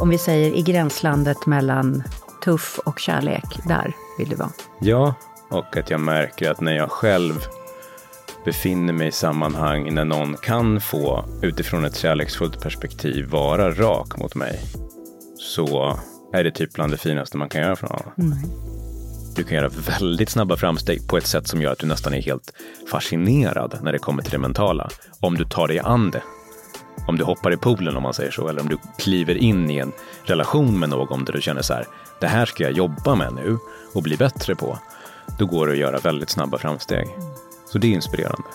om vi säger i gränslandet mellan tuff och kärlek, där vill du vara? Ja, och att jag märker att när jag själv befinner mig i sammanhang när någon kan få, utifrån ett kärleksfullt perspektiv, vara rak mot mig, så är det typ bland det finaste man kan göra för någon. Mm. Du kan göra väldigt snabba framsteg på ett sätt som gör att du nästan är helt fascinerad när det kommer till det mentala. Om du tar dig an det. Om du hoppar i poolen om man säger så, eller om du kliver in i en relation med någon där du känner så här, det här ska jag jobba med nu och bli bättre på. Då går det att göra väldigt snabba framsteg. Så det är inspirerande.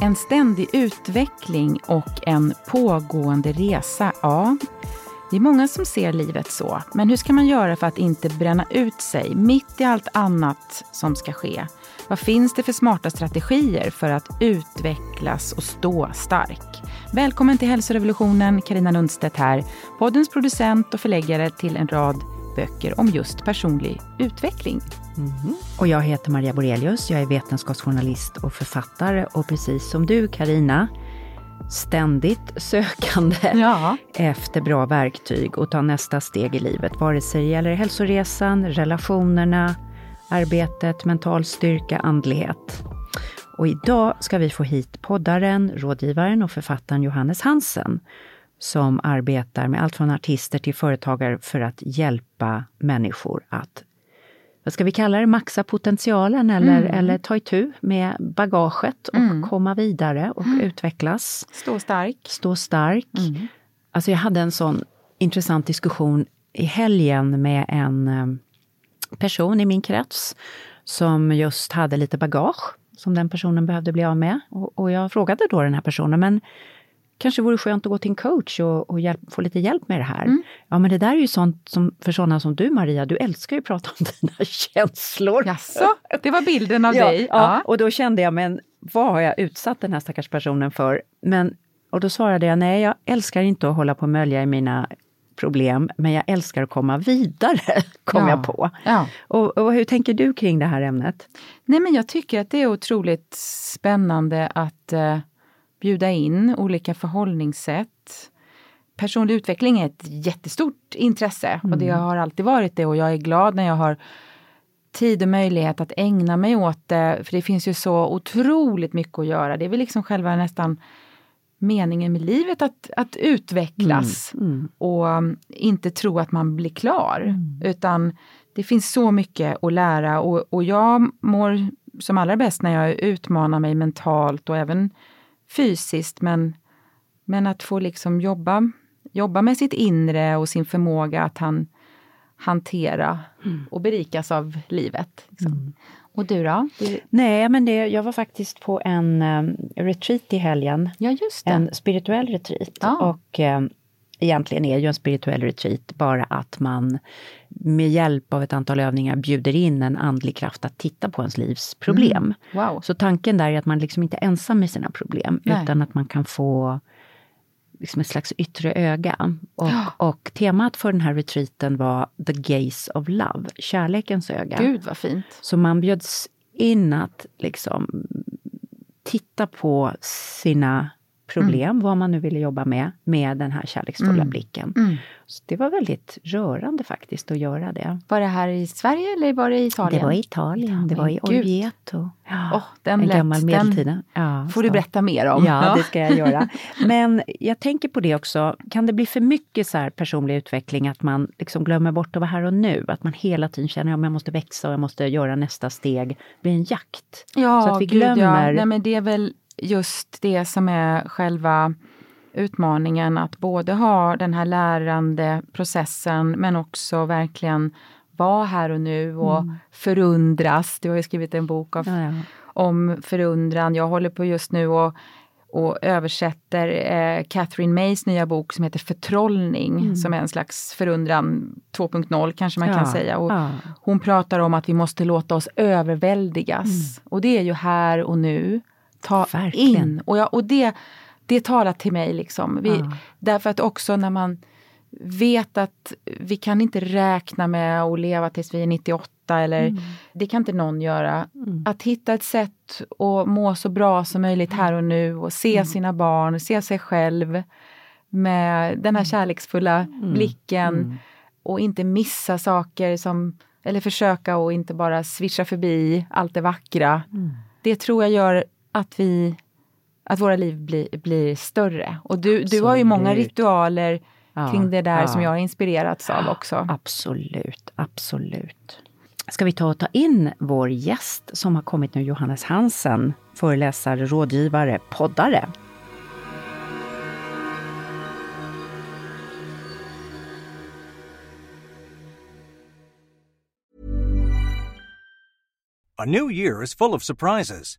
En ständig utveckling och en pågående resa, ja. Det är många som ser livet så. Men hur ska man göra för att inte bränna ut sig mitt i allt annat som ska ske? Vad finns det för smarta strategier för att utvecklas och stå stark? Välkommen till hälsorevolutionen, Karina Lundstedt här, poddens producent och förläggare till en rad böcker om just personlig utveckling. Mm. Och jag heter Maria Borelius, jag är vetenskapsjournalist och författare och precis som du Karina ständigt sökande ja. efter bra verktyg och ta nästa steg i livet, vare sig det gäller hälsoresan, relationerna, arbetet, mental styrka, andlighet. Och idag ska vi få hit poddaren, rådgivaren och författaren Johannes Hansen som arbetar med allt från artister till företagare för att hjälpa människor att vad ska vi kalla det, maxa potentialen eller, mm. eller ta itu med bagaget och mm. komma vidare och mm. utvecklas. Stå stark. Stå stark. Mm. Alltså jag hade en sån intressant diskussion i helgen med en eh, person i min krets som just hade lite bagage som den personen behövde bli av med. Och, och jag frågade då den här personen, men kanske vore skönt att gå till en coach och, och hjälp, få lite hjälp med det här. Mm. Ja, men det där är ju sånt som för sådana som du Maria, du älskar ju att prata om dina känslor. Jaså, det var bilden av ja, dig? Ja, ja, och då kände jag, men vad har jag utsatt den här stackars personen för? Men, och då svarade jag, nej, jag älskar inte att hålla på och mölja i mina problem, men jag älskar att komma vidare, kom ja, jag på. Ja. Och, och, hur tänker du kring det här ämnet? Nej, men jag tycker att det är otroligt spännande att eh, bjuda in olika förhållningssätt. Personlig utveckling är ett jättestort intresse mm. och det mm. har alltid varit det och jag är glad när jag har tid och möjlighet att ägna mig åt det. För det finns ju så otroligt mycket att göra. Det är väl liksom själva nästan meningen med livet att, att utvecklas mm. Mm. och um, inte tro att man blir klar. Mm. Utan det finns så mycket att lära och, och jag mår som allra bäst när jag utmanar mig mentalt och även fysiskt men, men att få liksom jobba, jobba med sitt inre och sin förmåga att han, hantera mm. och berikas av livet. Liksom. Mm. Och du då? Du... Nej, men det, jag var faktiskt på en um, retreat i helgen. Ja, just det. En spirituell retreat. Ja. Och um, egentligen är ju en spirituell retreat bara att man med hjälp av ett antal övningar bjuder in en andlig kraft att titta på ens livs problem. Mm. Wow. Så tanken där är att man liksom inte är ensam med sina problem Nej. utan att man kan få liksom ett slags yttre öga. Och, och, temat för den här retreaten var The Gaze of Love, kärlekens öga. Gud vad fint! Så man bjöds in att liksom titta på sina problem, mm. vad man nu ville jobba med, med den här kärleksfulla mm. blicken. Mm. Så det var väldigt rörande faktiskt att göra det. Var det här i Sverige eller var det i Italien? Det var i Italien, det var i Orvieto. Ja, oh, den en gammal medeltiden. Ja, får så. du berätta mer om. Ja, det ska jag göra. Men jag tänker på det också, kan det bli för mycket så här personlig utveckling att man liksom glömmer bort att vara här och nu? Att man hela tiden känner att jag måste växa och jag måste göra nästa steg. Det blir en jakt. Ja, så att vi glömmer... Gud, ja. Nej, men det är väl just det som är själva utmaningen att både ha den här lärande processen men också verkligen vara här och nu och mm. förundras. Du har ju skrivit en bok av, ja, ja. om förundran. Jag håller på just nu och, och översätter eh, Catherine Mays nya bok som heter Förtrollning mm. som är en slags förundran 2.0 kanske man ja, kan säga. Och Hon pratar om att vi måste låta oss överväldigas. Mm. Och det är ju här och nu ta Verkligen. in. Och, jag, och det, det talar till mig. Liksom. Vi, ja. Därför att också när man vet att vi kan inte räkna med att leva tills vi är 98 eller mm. det kan inte någon göra. Mm. Att hitta ett sätt att må så bra som möjligt här och nu och se mm. sina barn, se sig själv. med den här kärleksfulla mm. blicken mm. och inte missa saker som, eller försöka och inte bara svischa förbi allt det vackra. Mm. Det tror jag gör att vi att våra liv blir, blir större. Och du, du har ju många ritualer ja, kring det där ja. som jag har inspirerats av också. Absolut, absolut. Ska vi ta och ta in vår gäst som har kommit nu, Johannes Hansen, föreläsare, rådgivare, poddare. A new year is full of surprises,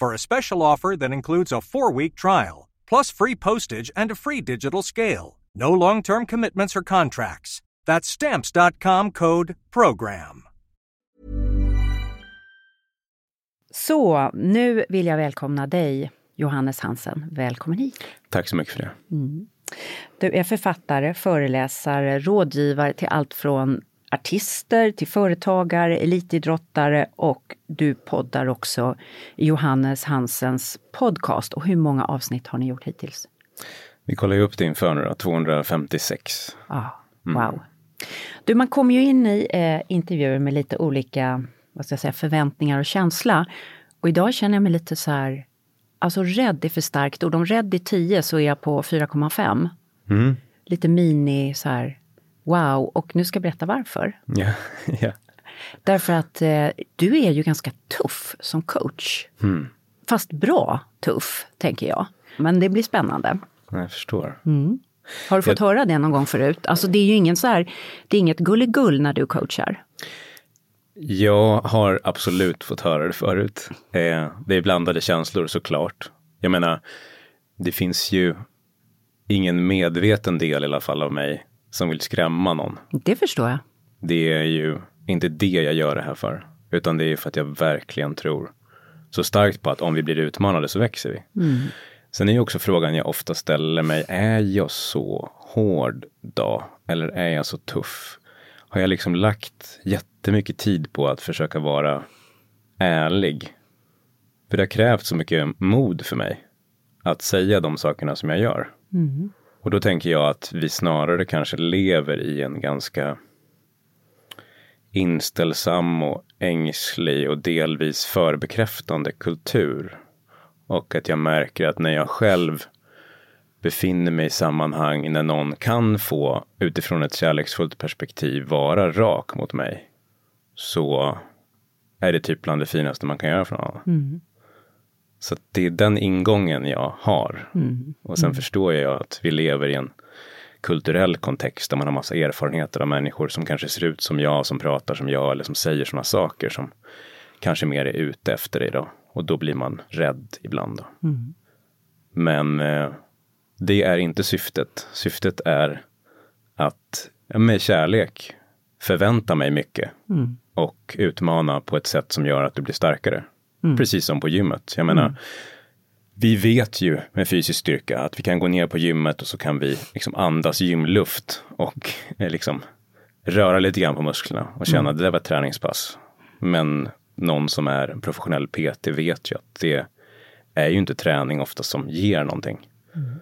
for a special offer that includes a four week trial, plus free postage and a free digital scale. No long term commitments or contracts. That's stamps.com code program. Så nu vill jag välkomna dig, Johannes Hansen. Välkommen hit. Tack så mycket för det. Mm. Du är författare, föreläsare, rådgivare till allt från artister till företagare, elitidrottare och du poddar också Johannes Hansens podcast. Och hur många avsnitt har ni gjort hittills? Vi kollar ju upp det inför nu då, 256. Ah, wow. Mm. Du, man kommer ju in i eh, intervjuer med lite olika vad ska jag säga, förväntningar och känsla. Och idag känner jag mig lite så här, alltså rädd är för starkt ord. Om rädd är 10 så är jag på 4,5. Mm. Lite mini så här, wow, och nu ska jag berätta varför. Ja, ja. Därför att eh, du är ju ganska tuff som coach. Mm. Fast bra tuff, tänker jag. Men det blir spännande. Jag förstår. Mm. Har du fått jag... höra det någon gång förut? Alltså det är ju ingen så här, det är inget gulligull när du coachar. Jag har absolut fått höra det förut. Eh, det är blandade känslor såklart. Jag menar, det finns ju ingen medveten del i alla fall av mig som vill skrämma någon. Det förstår jag. Det är ju inte det jag gör det här för, utan det är för att jag verkligen tror så starkt på att om vi blir utmanade så växer vi. Mm. Sen är ju också frågan jag ofta ställer mig, är jag så hård då? Eller är jag så tuff? Har jag liksom lagt jättemycket tid på att försöka vara ärlig? För det har krävt så mycket mod för mig att säga de sakerna som jag gör. Mm. Och då tänker jag att vi snarare kanske lever i en ganska inställsam och ängslig och delvis förbekräftande kultur. Och att jag märker att när jag själv befinner mig i sammanhang när någon kan få utifrån ett kärleksfullt perspektiv vara rak mot mig. Så är det typ bland det finaste man kan göra för någon. Mm. Så det är den ingången jag har. Mm. Och sen mm. förstår jag att vi lever i en kulturell kontext där man har massa erfarenheter av människor som kanske ser ut som jag, som pratar som jag eller som säger sådana saker som kanske mer är ute efter dig då. Och då blir man rädd ibland. Mm. Men eh, det är inte syftet. Syftet är att med kärlek förvänta mig mycket mm. och utmana på ett sätt som gör att du blir starkare. Mm. Precis som på gymmet. Jag menar, mm. vi vet ju med fysisk styrka att vi kan gå ner på gymmet och så kan vi liksom andas gymluft och eh, liksom röra lite grann på musklerna och känna mm. att det där var ett träningspass. Men någon som är professionell PT vet ju att det är ju inte träning ofta som ger någonting. Mm.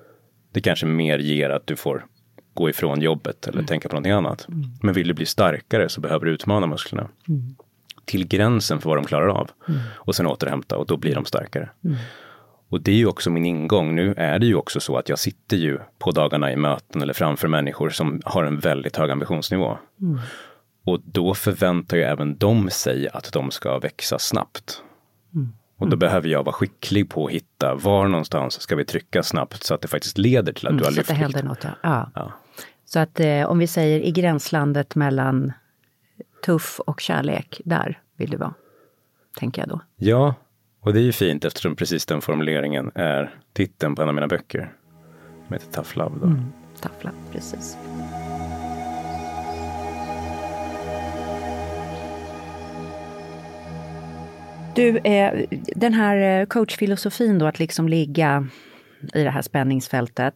Det kanske mer ger att du får gå ifrån jobbet eller mm. tänka på någonting annat. Mm. Men vill du bli starkare så behöver du utmana musklerna. Mm till gränsen för vad de klarar av. Mm. Och sen återhämta och då blir de starkare. Mm. Och det är ju också min ingång. Nu är det ju också så att jag sitter ju på dagarna i möten eller framför människor som har en väldigt hög ambitionsnivå. Mm. Och då förväntar ju även de sig att de ska växa snabbt. Mm. Och då behöver jag vara skicklig på att hitta var någonstans ska vi trycka snabbt så att det faktiskt leder till att mm, du har lyft Så att det händer något, ja. ja. ja. Så att eh, om vi säger i gränslandet mellan tuff och kärlek, där vill du vara, tänker jag då. Ja, och det är ju fint eftersom precis den formuleringen är titeln på en av mina böcker. Som heter Tough Love. Då. Mm, tough Love, precis. Du, eh, den här eh, coachfilosofin då, att liksom ligga i det här spänningsfältet.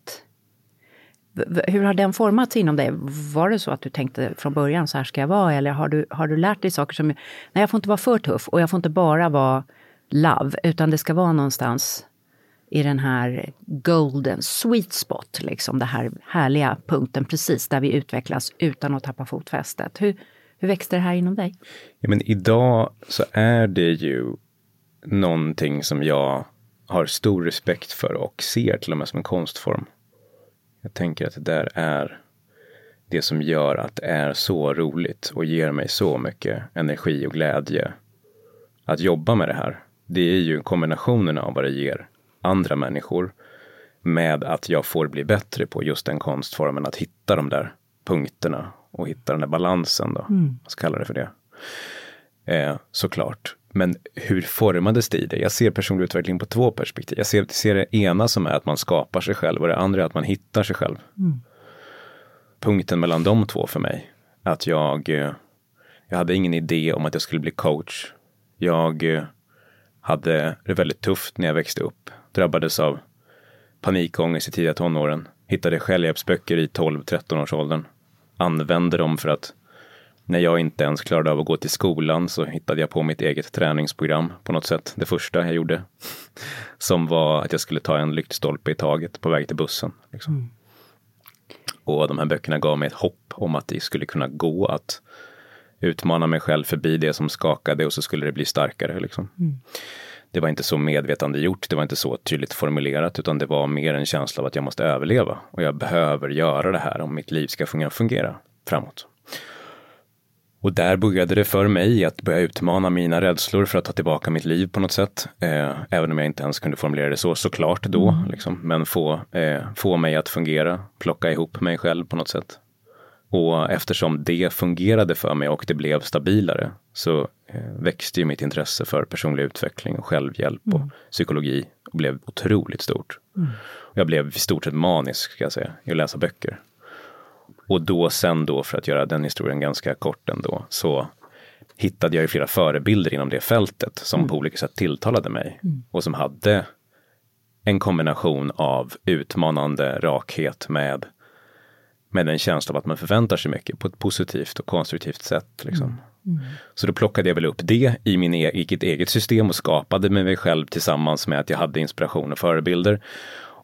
Hur har den formats inom dig? Var det så att du tänkte från början, så här ska jag vara? Eller har du, har du lärt dig saker som, nej jag får inte vara för tuff och jag får inte bara vara love, utan det ska vara någonstans i den här golden sweet spot, liksom den här härliga punkten precis där vi utvecklas utan att tappa fotfästet. Hur, hur växte det här inom dig? Ja, men idag så är det ju någonting som jag har stor respekt för och ser till och med som en konstform. Jag tänker att det där är det som gör att det är så roligt och ger mig så mycket energi och glädje att jobba med det här. Det är ju kombinationen av vad det ger andra människor med att jag får bli bättre på just den konstformen, att hitta de där punkterna och hitta den där balansen då. Mm. Jag ska kalla det för det. Eh, såklart. Men hur formades det i det? Jag ser personlig utveckling på två perspektiv. Jag ser, ser det ena som är att man skapar sig själv och det andra är att man hittar sig själv. Mm. Punkten mellan de två för mig, att jag, eh, jag hade ingen idé om att jag skulle bli coach. Jag eh, hade det väldigt tufft när jag växte upp. Drabbades av panikångest i tidiga tonåren. Hittade självhjälpsböcker i 12-13 års åldern. Använde dem för att när jag inte ens klarade av att gå till skolan så hittade jag på mitt eget träningsprogram på något sätt. Det första jag gjorde. Som var att jag skulle ta en lyktstolpe i taget på väg till bussen. Liksom. Mm. Och de här böckerna gav mig ett hopp om att det skulle kunna gå att utmana mig själv förbi det som skakade och så skulle det bli starkare. Liksom. Mm. Det var inte så medvetande gjort, det var inte så tydligt formulerat, utan det var mer en känsla av att jag måste överleva och jag behöver göra det här om mitt liv ska fungera framåt. Och där började det för mig att börja utmana mina rädslor för att ta tillbaka mitt liv på något sätt. Eh, även om jag inte ens kunde formulera det så såklart då. Mm. Liksom. Men få, eh, få mig att fungera, plocka ihop mig själv på något sätt. Och eftersom det fungerade för mig och det blev stabilare så eh, växte ju mitt intresse för personlig utveckling och självhjälp mm. och psykologi och blev otroligt stort. Mm. Jag blev i stort sett manisk ska jag säga, i att läsa böcker. Och då sen då, för att göra den historien ganska kort ändå, så hittade jag ju flera förebilder inom det fältet som mm. på olika sätt tilltalade mig mm. och som hade en kombination av utmanande rakhet med, med en känsla av att man förväntar sig mycket på ett positivt och konstruktivt sätt. Liksom. Mm. mm. Så då plockade jag väl upp det i min e eget, eget system och skapade med mig själv tillsammans med att jag hade inspiration och förebilder.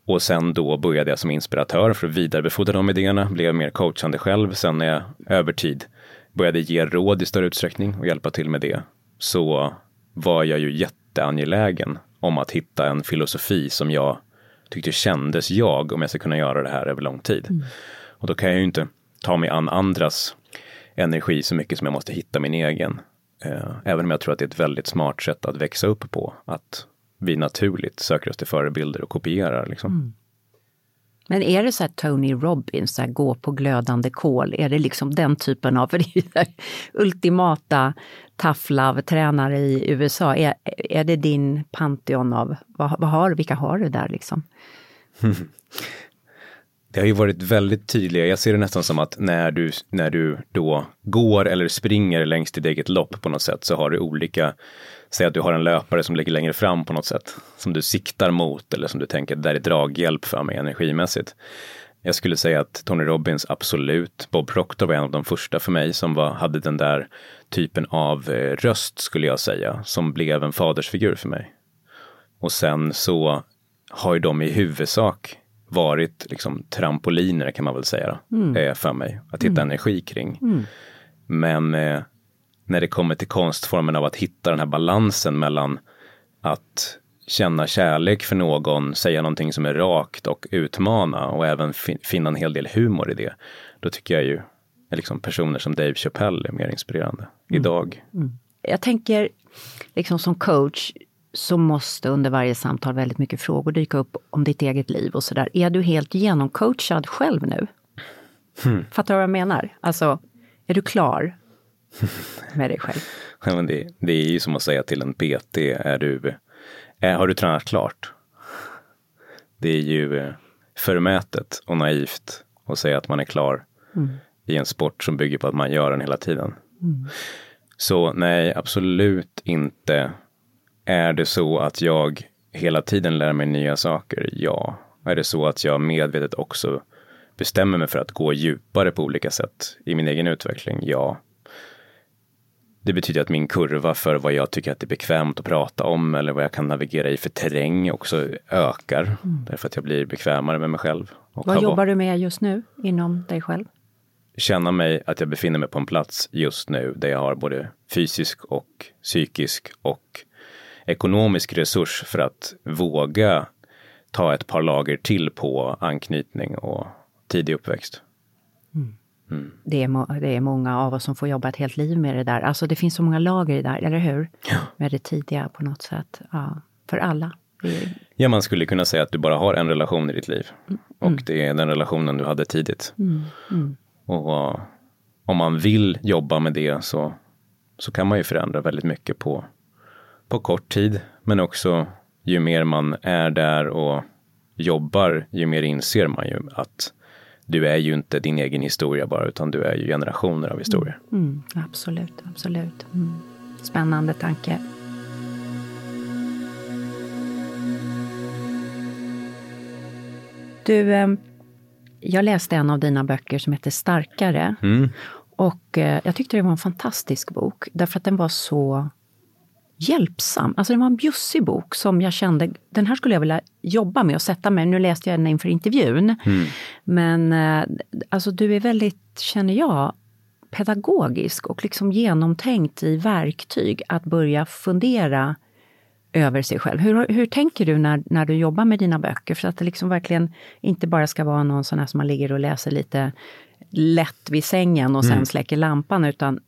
Och sen då började jag som inspiratör för att vidarebefordra de idéerna, blev mer coachande själv. Sen när jag över tid började ge råd i större utsträckning och hjälpa till med det, så var jag ju jätteangelägen om att hitta en filosofi som jag tyckte kändes jag om jag ska kunna göra det här över lång tid. Mm. Och då kan jag ju inte ta mig an andras energi så mycket som jag måste hitta min egen. Eh, även om jag tror att det är ett väldigt smart sätt att växa upp på. Att vi naturligt söker oss till förebilder och kopierar. Liksom. Mm. Men är det så här Tony Robbins, så här, gå på glödande kol, är det liksom den typen av för det ultimata tough love-tränare i USA? Är, är det din pantheon av, vad, vad har, vilka har du där liksom? Det har ju varit väldigt tydliga, jag ser det nästan som att när du, när du då går eller springer längs ditt eget lopp på något sätt så har du olika Säg att du har en löpare som ligger längre fram på något sätt, som du siktar mot eller som du tänker, det där är draghjälp för mig energimässigt. Jag skulle säga att Tony Robbins absolut, Bob Proctor var en av de första för mig som var, hade den där typen av eh, röst skulle jag säga, som blev en fadersfigur för mig. Och sen så har ju de i huvudsak varit liksom trampoliner kan man väl säga mm. Eh, för mig, att hitta mm. energi kring. Mm. Men eh, när det kommer till konstformen av att hitta den här balansen mellan att känna kärlek för någon, säga någonting som är rakt och utmana och även finna en hel del humor i det. Då tycker jag ju liksom personer som Dave Chappelle är mer inspirerande mm. idag. Mm. Jag tänker liksom som coach, så måste under varje samtal väldigt mycket frågor dyka upp om ditt eget liv och sådär. Är du helt genomcoachad själv nu? Hmm. Fattar du vad jag menar? Alltså, är du klar med dig själv? Ja, men det, det är ju som att säga till en PT, är du, är, har du tränat klart? Det är ju eh, förmätet och naivt att säga att man är klar mm. i en sport som bygger på att man gör den hela tiden. Mm. Så nej, absolut inte. Är det så att jag hela tiden lär mig nya saker? Ja. Är det så att jag medvetet också bestämmer mig för att gå djupare på olika sätt i min egen utveckling? Ja. Det betyder att min kurva för vad jag tycker att det är bekvämt att prata om eller vad jag kan navigera i för terräng också ökar. Mm. Därför att jag blir bekvämare med mig själv. vad jobbar du med just nu inom dig själv? Känna mig att jag befinner mig på en plats just nu där jag har både fysisk och psykisk och ekonomisk resurs för att våga ta ett par lager till på anknytning och tidig uppväxt. Mm. Mm. Det, är det är många av oss som får jobba ett helt liv med det där. Alltså det finns så många lager i det där, eller hur? Ja. Med det tidiga på något sätt. Ja, för alla. Ja, man skulle kunna säga att du bara har en relation i ditt liv. Mm. Och det är den relationen du hade tidigt. Mm. Mm. Och uh, om man vill jobba med det så, så kan man ju förändra väldigt mycket på, på kort tid. Men också ju mer man är där och jobbar, ju mer inser man ju att du är ju inte din egen historia bara, utan du är ju generationer av historier. Mm, mm, absolut, absolut. Mm. Spännande tanke. Du, eh, jag läste en av dina böcker som heter Starkare. Mm. Och eh, jag tyckte det var en fantastisk bok, därför att den var så hjälpsam. Alltså det var en bjussig bok som jag kände, den här skulle jag vilja jobba med och sätta mig. Nu läste jag den inför intervjun. Mm. Men eh, alltså du är väldigt, känner jag, pedagogisk och liksom genomtänkt i verktyg att börja fundera över sig själv. Hur, hur tänker du när, när du jobbar med dina böcker? För att det liksom verkligen inte bara ska vara någon sån här som man ligger och läser lite lätt vid sängen och sen mm. släcker lampan, utan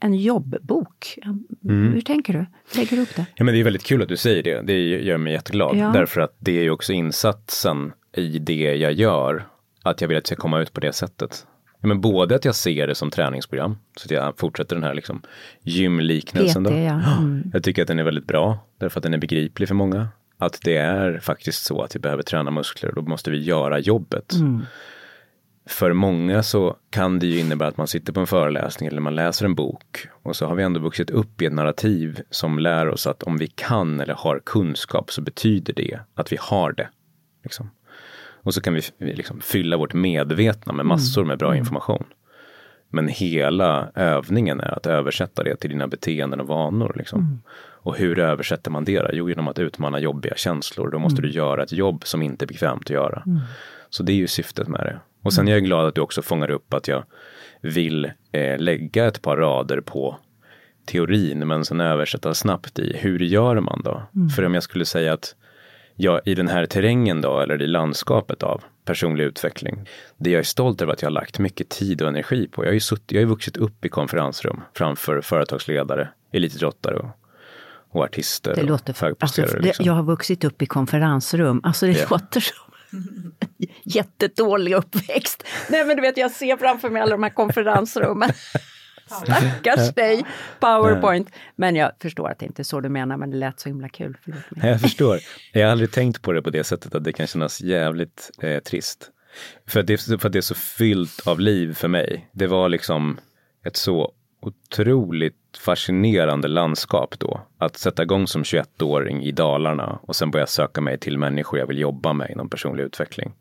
en jobbbok. Mm. Hur tänker du? Lägger du upp det? Ja, men det är väldigt kul att du säger det. Det gör mig jätteglad. Ja. Därför att det är ju också insatsen i det jag gör. Att jag vill att det ska komma ut på det sättet. Ja, men både att jag ser det som träningsprogram, så att jag fortsätter den här liksom gymliknelsen. PT, ja. mm. Jag tycker att den är väldigt bra, därför att den är begriplig för många. Att det är faktiskt så att vi behöver träna muskler och då måste vi göra jobbet. Mm för många så kan det ju innebära att man sitter på en föreläsning eller man läser en bok och så har vi ändå vuxit upp i ett narrativ som lär oss att om vi kan eller har kunskap så betyder det att vi har det. Liksom. Och så kan vi liksom fylla vårt medvetna med massor med bra mm. information. Men hela övningen är att översätta det till dina beteenden och vanor. Liksom. Mm. Och hur översätter man det? Jo, genom att utmana jobbiga känslor. Då måste mm. du göra ett jobb som inte är bekvämt att göra. Mm. Så det är ju syftet med det. Och sen är jag glad att du också fångar upp att jag vill eh, lägga ett par rader på teorin men sen översätta snabbt i hur gör man då? Mm. För om jag skulle säga att jag i den här terrängen då eller i landskapet av personlig utveckling. Det jag är stolt över att jag har lagt mycket tid och energi på. Jag har ju, sutt, jag har vuxit upp i konferensrum framför företagsledare, elitidrottare och, och artister. Det låter, alltså, det, liksom. Jag har vuxit upp i konferensrum, alltså det yeah. låter så jättedålig uppväxt. Nej men du vet, jag ser framför mig alla de här konferensrummen. Stackars dig, powerpoint. Men jag förstår att det inte är så du menar, men det lät så himla kul. Jag förstår. Jag har aldrig tänkt på det på det sättet att det kan kännas jävligt eh, trist. För att, det, för att det är så fyllt av liv för mig. Det var liksom ett så otroligt fascinerande landskap då. Att sätta igång som 21-åring i Dalarna och sen börja söka mig till människor jag vill jobba med inom personlig utveckling.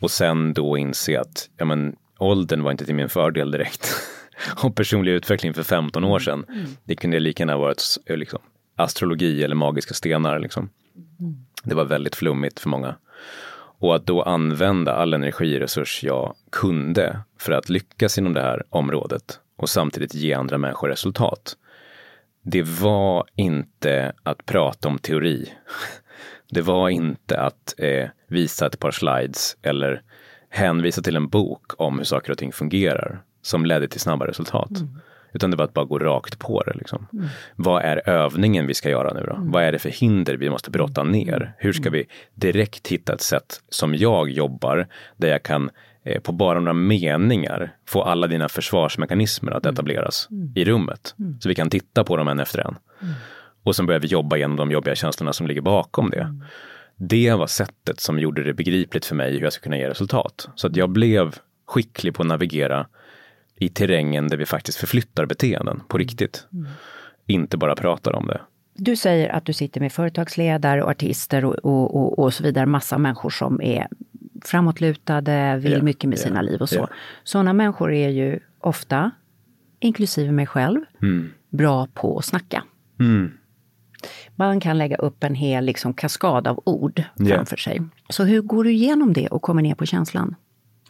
Och sen då inse att ja, men, åldern var inte till min fördel direkt. och personlig utveckling för 15 år sedan, mm. det kunde lika gärna varit eh, liksom, astrologi eller magiska stenar. Liksom. Mm. Det var väldigt flummigt för många. Och att då använda all energiresurs jag kunde för att lyckas inom det här området och samtidigt ge andra människor resultat. Det var inte att prata om teori. Det var inte att eh, visa ett par slides eller hänvisa till en bok om hur saker och ting fungerar som ledde till snabba resultat. Mm. Utan det var att bara gå rakt på det. Liksom. Mm. Vad är övningen vi ska göra nu då? Mm. Vad är det för hinder vi måste brotta mm. ner? Hur ska vi direkt hitta ett sätt som jag jobbar där jag kan på bara några meningar få alla dina försvarsmekanismer att mm. etableras mm. i rummet. Mm. Så vi kan titta på dem en efter en. Och sen börjar vi jobba igenom de jobbiga känslorna som ligger bakom det. Det var sättet som gjorde det begripligt för mig hur jag skulle kunna ge resultat. Så att jag blev skicklig på att navigera i terrängen där vi faktiskt förflyttar beteenden på riktigt. Mm. Inte bara pratar om det. Du säger att du sitter med företagsledare och artister och, och, och, och så vidare, massa människor som är framåtlutade, vill yeah, mycket med yeah, sina liv och så. Yeah. Sådana människor är ju ofta, inklusive mig själv, mm. bra på att snacka. Mm. Man kan lägga upp en hel liksom, kaskad av ord framför sig. Så hur går du igenom det och kommer ner på känslan?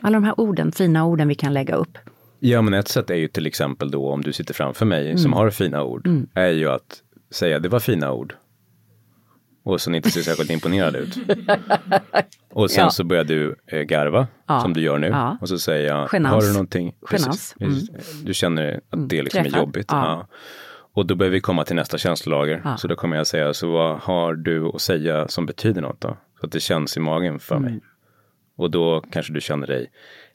Alla de här orden, fina orden vi kan lägga upp. Ja, men ett sätt är ju till exempel då om du sitter framför mig mm. som har fina ord, mm. är ju att säga det var fina ord. Och sen inte se särskilt imponerad ut. Och sen ja. så börjar du eh, garva, ja. som du gör nu. Ja. Och så säger jag, Genans. har du någonting? Genans. Mm. Du känner att det liksom är jobbigt. Och då börjar vi komma till nästa känslolager. Så då kommer jag säga, så vad har du att säga som betyder något då? Så att det känns i magen för mig. Mm. Och då kanske du känner dig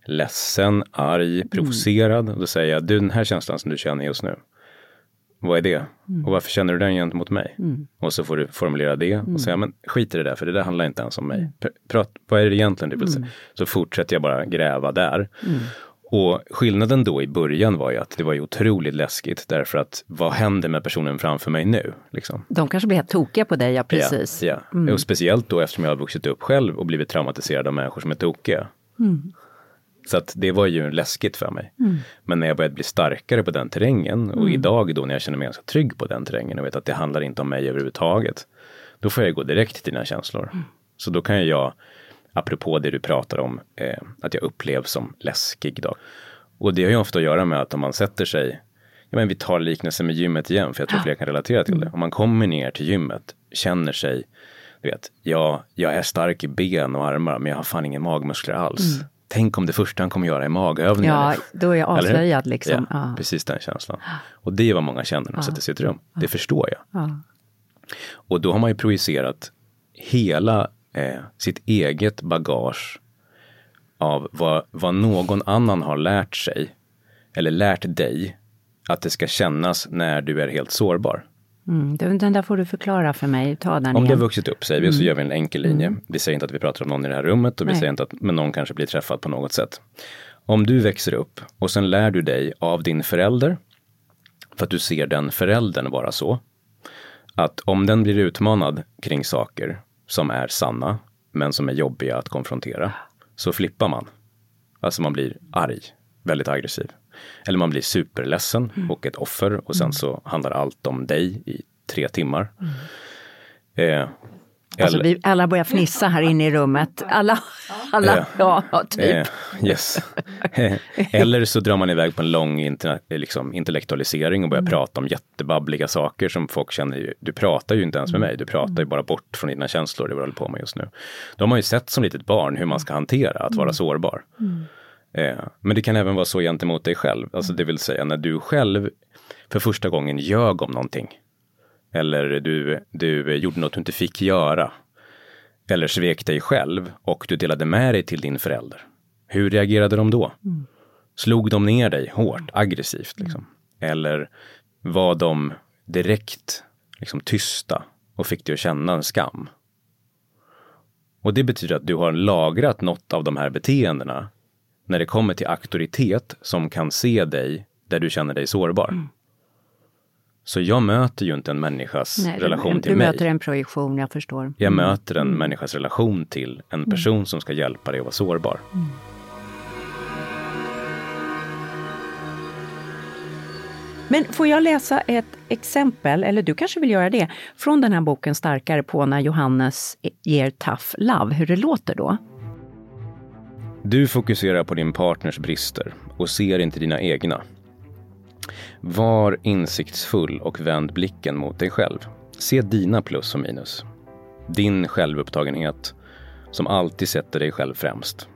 ledsen, arg, mm. provocerad. Mm. Då säger jag, du den här känslan som du känner just nu, vad är det? Mm. Och varför känner du den gentemot mig? Mm. Och så får du formulera det och mm. säga, men skit i det där, för det där handlar inte ens om mig. Mm. Prat, vad är det egentligen du vill säga? Så fortsätter jag bara gräva där. Och skillnaden då i början var ju att det var ju otroligt läskigt därför att vad händer med personen framför mig nu? Liksom? De kanske blir helt tokiga på dig, ja precis. Ja, ja. Mm. och speciellt då eftersom jag har vuxit upp själv och blivit traumatiserad av människor som är tokiga. Mm. Så att det var ju läskigt för mig. Mm. Men när jag började bli starkare på den terrängen och mm. idag då när jag känner mig ganska trygg på den terrängen och vet att det handlar inte om mig överhuvudtaget. Då får jag gå direkt till dina känslor. Mm. Så då kan jag, apropå det du pratar om, eh, att jag upplevs som läskig. Då. Och det har ju ofta att göra med att om man sätter sig Ja, men vi tar liknelsen med gymmet igen, för jag tror fler kan relatera till det. Mm. Om man kommer ner till gymmet, känner sig, du vet, ja, jag är stark i ben och armar, men jag har fan inga magmuskler alls. Mm. Tänk om det första han kommer göra är magövningar. Ja, då är jag avslöjad liksom. Ja, ja, Precis den känslan. Och det är vad många känner när de ja. sätter sig i ett rum. Det förstår jag. Och då har man ju projicerat hela eh, sitt eget bagage av vad, vad någon annan har lärt sig eller lärt dig att det ska kännas när du är helt sårbar. Mm, den där får du förklara för mig. Ta den Om igen. du har vuxit upp säger vi, mm. så gör vi en enkel linje. Mm. Vi säger inte att vi pratar om någon i det här rummet och vi Nej. säger inte att men någon kanske blir träffad på något sätt. Om du växer upp och sen lär du dig av din förälder, för att du ser den föräldern vara så, att om den blir utmanad kring saker som är sanna, men som är jobbiga att konfrontera, så flippar man. Alltså man blir arg, väldigt aggressiv. Eller man blir superledsen mm. och ett offer och sen mm. så handlar allt om dig i tre timmar. Mm. Eh, Alltså vi alla börjar fnissa här inne i rummet. Alla, alla eh, ja, typ. Eh, yes. Eller så drar man iväg på en lång liksom, intellektualisering och börjar mm. prata om jättebabbliga saker som folk känner, du pratar ju inte ens med mig, du pratar ju bara bort från dina känslor, det vi håller på med just nu. De har ju sett som litet barn hur man ska hantera att vara mm. sårbar. Mm. Eh, men det kan även vara så gentemot dig själv, alltså det vill säga när du själv för första gången ljög om någonting. Eller du, du gjorde något du inte fick göra. Eller svek dig själv och du delade med dig till din förälder. Hur reagerade de då? Mm. Slog de ner dig hårt, aggressivt? Liksom? Mm. Eller var de direkt liksom, tysta och fick dig att känna en skam? Och det betyder att du har lagrat något av de här beteendena när det kommer till auktoritet som kan se dig där du känner dig sårbar. Mm. Så jag möter ju inte en människas Nej, relation du, till du mig. Du möter en projektion, jag förstår. Jag mm. möter en mm. människas relation till en mm. person mm. som ska hjälpa dig att vara sårbar. Mm. Men får jag läsa ett exempel, eller du kanske vill göra det, från den här boken Starkare på när Johannes ger tough love, hur det låter då? Du fokuserar på din partners brister och ser inte dina egna. Var insiktsfull och vänd blicken mot dig själv. Se dina plus och minus. Din självupptagenhet som alltid sätter dig själv främst.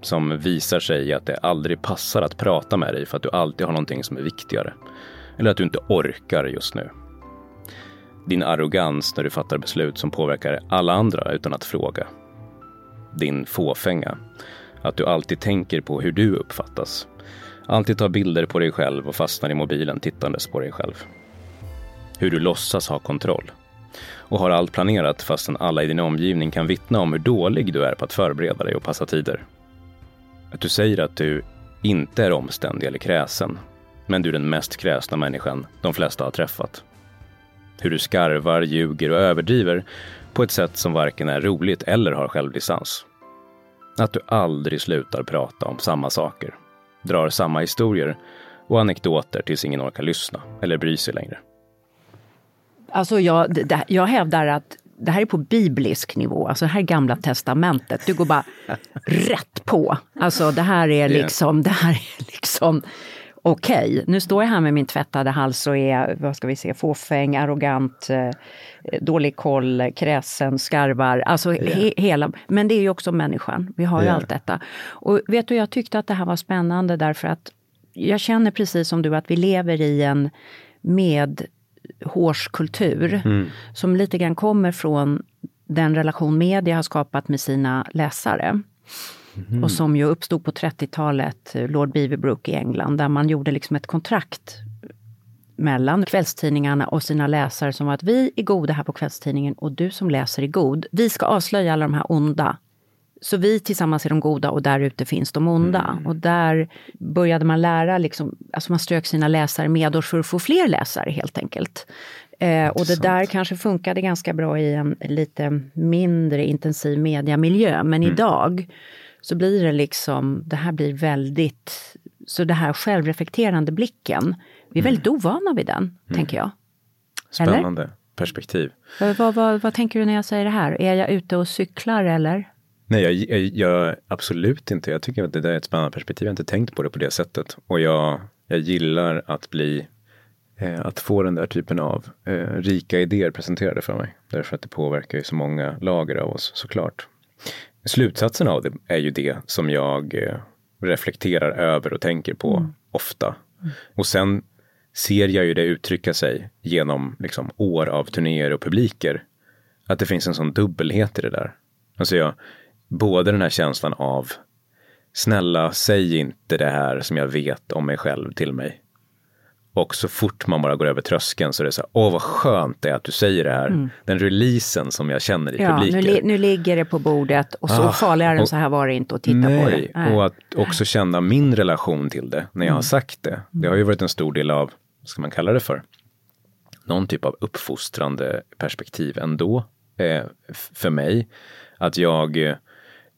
Som visar sig i att det aldrig passar att prata med dig för att du alltid har någonting som är viktigare. Eller att du inte orkar just nu. Din arrogans när du fattar beslut som påverkar alla andra utan att fråga. Din fåfänga. Att du alltid tänker på hur du uppfattas. Alltid tar bilder på dig själv och fastnar i mobilen tittandes på dig själv. Hur du låtsas ha kontroll. Och har allt planerat fastän alla i din omgivning kan vittna om hur dålig du är på att förbereda dig och passa tider. Att du säger att du inte är omständig eller kräsen, men du är den mest kräsna människan de flesta har träffat. Hur du skarvar, ljuger och överdriver på ett sätt som varken är roligt eller har självdistans. Att du aldrig slutar prata om samma saker, drar samma historier och anekdoter tills ingen orkar lyssna eller bry sig längre. Alltså jag, det, jag hävdar att det här är på biblisk nivå, alltså det här är gamla testamentet. Du går bara rätt på. Alltså det här är liksom, det här är liksom okej, okay. nu står jag här med min tvättade hals och är, vad ska vi se, fåfäng, arrogant, eh, dålig koll, kräsen, skarvar, alltså yeah. he, hela, men det är ju också människan, vi har ju yeah. allt detta. Och vet du, jag tyckte att det här var spännande därför att jag känner precis som du att vi lever i en med hårskultur mm. som lite grann kommer från den relation media har skapat med sina läsare. Mm. Och som ju uppstod på 30-talet, Lord Beaverbrook i England, där man gjorde liksom ett kontrakt mellan kvällstidningarna och sina läsare som var att vi är goda här på kvällstidningen och du som läser är god. Vi ska avslöja alla de här onda. Så vi tillsammans är de goda och där ute finns de onda. Mm. Och där började man lära, liksom, alltså man strök sina läsare medårs för att få fler läsare helt enkelt. Eh, och det där kanske funkade ganska bra i en lite mindre intensiv mediamiljö. Men mm. idag så blir det liksom, det här blir väldigt, så det här självreflekterande blicken, vi är mm. väldigt ovana vid den, mm. tänker jag. Spännande eller? perspektiv. Vad, vad, vad, tänker du när jag säger det här? Är jag ute och cyklar eller? Nej, jag, jag, jag, absolut inte. Jag tycker att det där är ett spännande perspektiv. Jag har inte tänkt på det på det sättet. Och jag, jag gillar att bli eh, att få den där typen av eh, rika idéer presenterade för mig. Därför att det påverkar ju så många lager av oss såklart. Slutsatsen av det är ju det som jag eh, reflekterar över och tänker på mm. ofta. Mm. Och sen ser jag ju det uttrycka sig genom liksom, år av turnéer och publiker. Att det finns en sån dubbelhet i det där. Alltså jag, både den här känslan av snälla, säg inte det här som jag vet om mig själv till mig. Och så fort man bara går över tröskeln så är det så här, åh vad skönt det är att du säger det här. Mm. Den releasen som jag känner i ja, publiken. Nu, nu ligger det på bordet och så ah, farligare än så här var det inte att titta nej, på det. Nej, och att också känna min relation till det när jag mm. har sagt det. Det har ju varit en stor del av, vad ska man kalla det för, någon typ av uppfostrande perspektiv ändå eh, för mig. Att jag eh,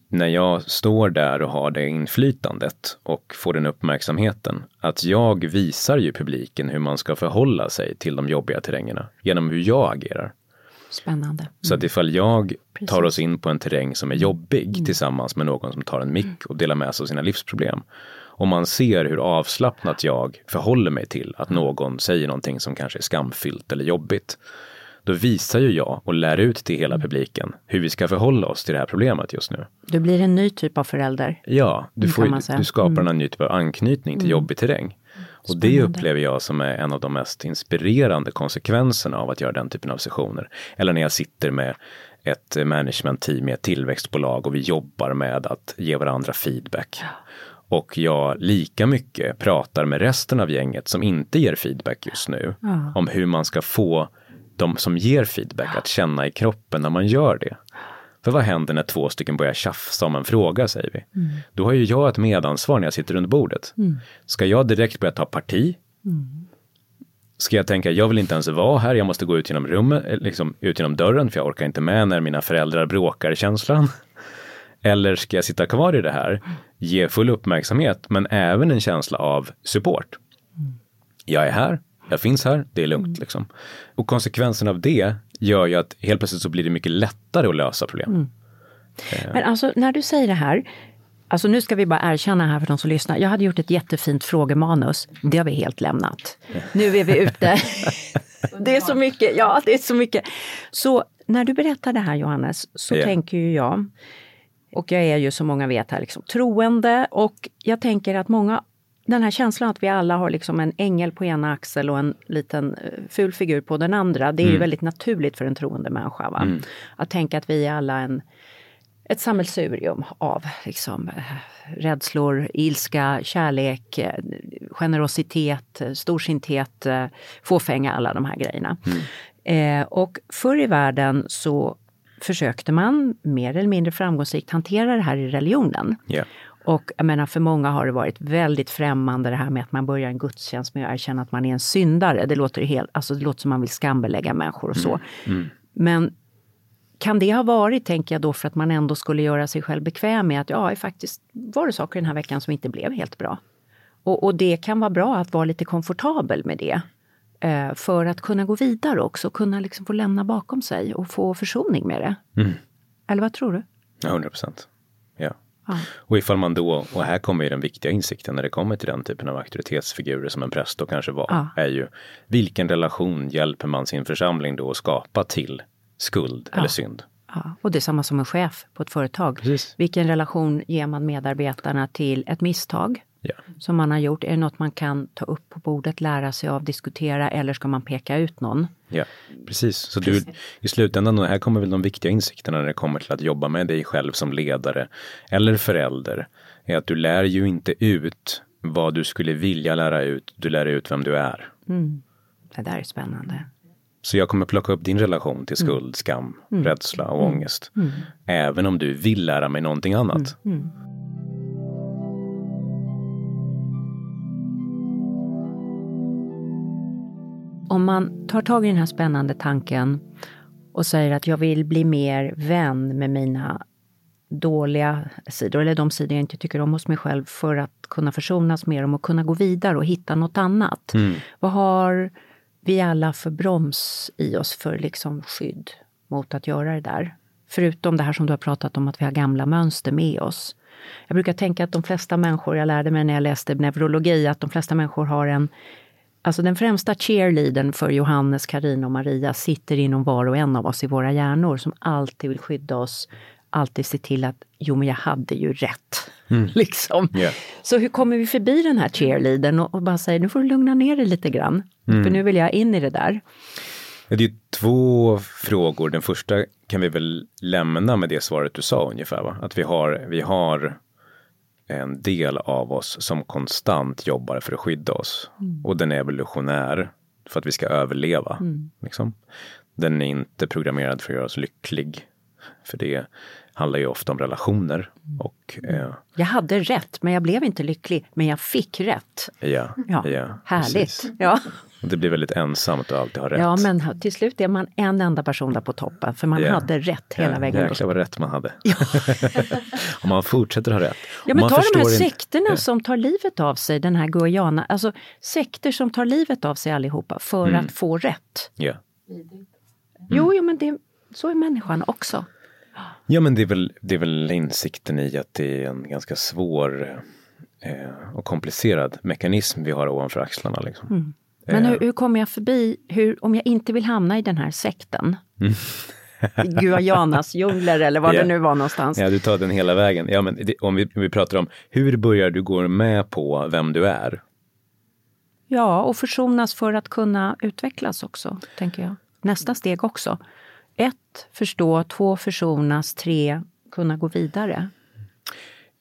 när jag står där och har det inflytandet och får den uppmärksamheten, att jag visar ju publiken hur man ska förhålla sig till de jobbiga terrängerna genom hur jag agerar. Spännande. Mm. Så att ifall jag Precis. tar oss in på en terräng som är jobbig mm. tillsammans med någon som tar en mick och delar med sig av sina livsproblem. Och man ser hur avslappnat jag förhåller mig till att någon säger någonting som kanske är skamfyllt eller jobbigt då visar ju jag och lär ut till hela publiken hur vi ska förhålla oss till det här problemet just nu. Du blir en ny typ av förälder. Ja, du, får, du skapar mm. en ny typ av anknytning till mm. jobbig terräng. Och Spännande. det upplever jag som är en av de mest inspirerande konsekvenserna av att göra den typen av sessioner. Eller när jag sitter med ett management-team i ett tillväxtbolag och vi jobbar med att ge varandra feedback. Och jag lika mycket pratar med resten av gänget som inte ger feedback just nu ja. om hur man ska få de som ger feedback att känna i kroppen när man gör det. För vad händer när två stycken börjar tjafsa om en fråga, säger vi? Mm. Då har ju jag ett medansvar när jag sitter runt bordet. Mm. Ska jag direkt börja ta parti? Mm. Ska jag tänka, jag vill inte ens vara här, jag måste gå ut genom rummet, eh, liksom ut genom dörren, för jag orkar inte med när mina föräldrar bråkar känslan. Eller ska jag sitta kvar i det här, ge full uppmärksamhet, men även en känsla av support. Mm. Jag är här, jag finns här, det är lugnt. Mm. Liksom. Och konsekvensen av det gör ju att helt plötsligt så blir det mycket lättare att lösa problem. Mm. Eh. Men alltså när du säger det här, alltså nu ska vi bara erkänna här för de som lyssnar. Jag hade gjort ett jättefint frågemanus. Det har vi helt lämnat. Nu är vi ute. det är så mycket, ja det är så mycket. Så när du berättar det här Johannes, så yeah. tänker ju jag, och jag är ju som många vet här liksom troende och jag tänker att många den här känslan att vi alla har liksom en ängel på ena axel och en liten eh, ful figur på den andra. Det är mm. ju väldigt naturligt för en troende människa. Va? Mm. Att tänka att vi är alla en, ett sammelsurium av liksom, eh, rädslor, ilska, kärlek, eh, generositet, storsinthet, fåfänga, alla de här grejerna. Mm. Eh, och förr i världen så försökte man mer eller mindre framgångsrikt hantera det här i religionen. Yeah. Och jag menar, för många har det varit väldigt främmande det här med att man börjar en gudstjänst med att erkänna att man är en syndare. Det låter, helt, alltså det låter som man vill skambelägga människor och så. Mm. Mm. Men kan det ha varit, tänker jag då, för att man ändå skulle göra sig själv bekväm med att ja, faktiskt var det saker den här veckan som inte blev helt bra. Och, och det kan vara bra att vara lite komfortabel med det. Eh, för att kunna gå vidare också, kunna liksom få lämna bakom sig och få försoning med det. Mm. Eller vad tror du? Ja, 100 procent. Ja. Ja. Och ifall man då, och här kommer ju den viktiga insikten när det kommer till den typen av auktoritetsfigurer som en präst då kanske var, ja. är ju vilken relation hjälper man sin församling då att skapa till skuld ja. eller synd? Ja, och det är samma som en chef på ett företag. Precis. Vilken relation ger man medarbetarna till ett misstag ja. som man har gjort? Är det något man kan ta upp på bordet, lära sig av, diskutera eller ska man peka ut någon? Ja, precis. Så precis. du, i slutändan, här kommer väl de viktiga insikterna när det kommer till att jobba med dig själv som ledare eller förälder, är att du lär ju inte ut vad du skulle vilja lära ut, du lär ut vem du är. Mm. Det där är spännande. Så jag kommer plocka upp din relation till skuld, mm. skam, mm. rädsla och mm. ångest. Mm. Även om du vill lära mig någonting annat. Om man tar tag i den här spännande tanken och säger att jag vill bli mer vän med mina dåliga sidor, eller de sidor jag inte tycker om hos mig själv, för att kunna försonas med dem och kunna gå vidare och hitta något annat. Mm. Vad har vi alla för broms i oss för liksom skydd mot att göra det där? Förutom det här som du har pratat om, att vi har gamla mönster med oss. Jag brukar tänka att de flesta människor, jag lärde mig när jag läste neurologi, att de flesta människor har en Alltså den främsta cheerleadern för Johannes, Karina och Maria sitter inom var och en av oss i våra hjärnor som alltid vill skydda oss, alltid se till att jo men jag hade ju rätt. Mm. liksom. Yeah. Så hur kommer vi förbi den här cheerleadern och, och bara säger nu får du lugna ner dig lite grann. Mm. För nu vill jag in i det där. Det är två frågor. Den första kan vi väl lämna med det svaret du sa ungefär. Va? Att vi har, vi har en del av oss som konstant jobbar för att skydda oss. Mm. Och den är evolutionär för att vi ska överleva. Mm. Liksom. Den är inte programmerad för att göra oss lycklig. För det handlar ju ofta om relationer. Mm. Och, eh, jag hade rätt, men jag blev inte lycklig. Men jag fick rätt. Ja, ja, ja härligt. Ja. Det blir väldigt ensamt att alltid ha rätt. Ja, men till slut är man en enda person där på toppen, för man ja. hade rätt hela ja, vägen. Jäklar vad rätt man hade. Ja. Om man fortsätter ha rätt. Ja, men ta de här sekterna inte... som tar livet av sig, den här Guyana, alltså sekter som tar livet av sig allihopa för mm. att få rätt. Ja. Mm. Jo, jo, men det, så är människan också. Ja, men det är, väl, det är väl insikten i att det är en ganska svår eh, och komplicerad mekanism vi har ovanför axlarna. Liksom. Mm. Men hur, hur kommer jag förbi, hur, om jag inte vill hamna i den här sekten? Mm. Guyanas djungler eller var yeah. det nu var någonstans. Ja, du tar den hela vägen. Ja, men det, om, vi, om vi pratar om hur börjar du gå med på vem du är? Ja, och försonas för att kunna utvecklas också, tänker jag. Nästa steg också. Ett, förstå. Två, försonas. Tre, kunna gå vidare.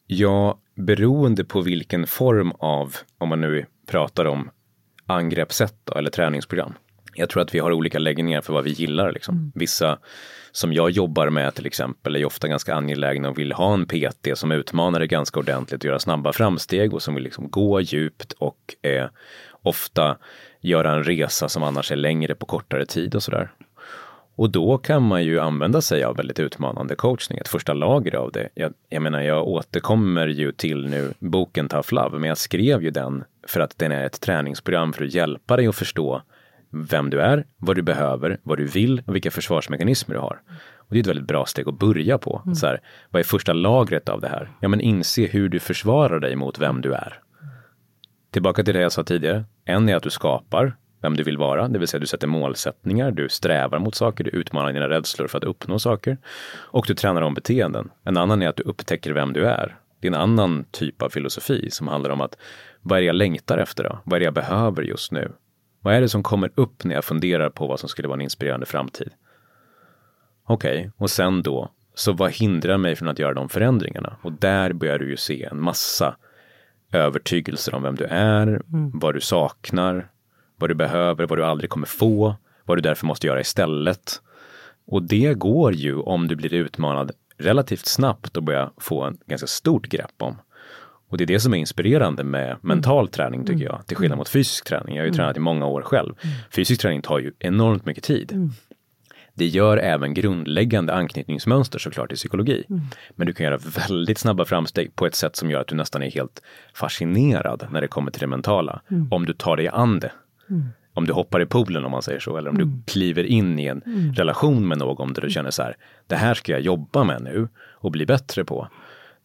Ja, beroende på vilken form av, om man nu pratar om angreppssätt då, eller träningsprogram. Jag tror att vi har olika läggningar för vad vi gillar. Liksom. Mm. Vissa som jag jobbar med till exempel är ofta ganska angelägna och vill ha en PT som utmanar det ganska ordentligt och göra snabba framsteg och som vill liksom gå djupt och eh, ofta göra en resa som annars är längre på kortare tid och sådär. Och då kan man ju använda sig av väldigt utmanande coachning, ett första lager av det. Jag, jag menar, jag återkommer ju till nu boken Tough Love, men jag skrev ju den för att den är ett träningsprogram för att hjälpa dig att förstå vem du är, vad du behöver, vad du vill och vilka försvarsmekanismer du har. Och det är ett väldigt bra steg att börja på. Mm. Så här, vad är första lagret av det här? Ja, men inse hur du försvarar dig mot vem du är. Tillbaka till det jag sa tidigare. En är att du skapar vem du vill vara, det vill säga du sätter målsättningar, du strävar mot saker, du utmanar dina rädslor för att uppnå saker och du tränar om beteenden. En annan är att du upptäcker vem du är. Det är en annan typ av filosofi som handlar om att Vad är det jag längtar efter då? Vad är det jag behöver just nu? Vad är det som kommer upp när jag funderar på vad som skulle vara en inspirerande framtid? Okej, okay, och sen då, så vad hindrar mig från att göra de förändringarna? Och där börjar du ju se en massa övertygelser om vem du är, mm. vad du saknar, vad du behöver, vad du aldrig kommer få, vad du därför måste göra istället. Och det går ju om du blir utmanad relativt snabbt och börjar få en ganska stort grepp om. Och det är det som är inspirerande med mm. mental träning tycker mm. jag, till skillnad mot fysisk träning. Jag har ju mm. tränat i många år själv. Mm. Fysisk träning tar ju enormt mycket tid. Mm. Det gör även grundläggande anknytningsmönster såklart i psykologi. Mm. Men du kan göra väldigt snabba framsteg på ett sätt som gör att du nästan är helt fascinerad när det kommer till det mentala. Om du tar dig an det. Mm. Om du hoppar i poolen om man säger så, eller om du mm. kliver in i en mm. relation med någon där du känner så här, det här ska jag jobba med nu och bli bättre på.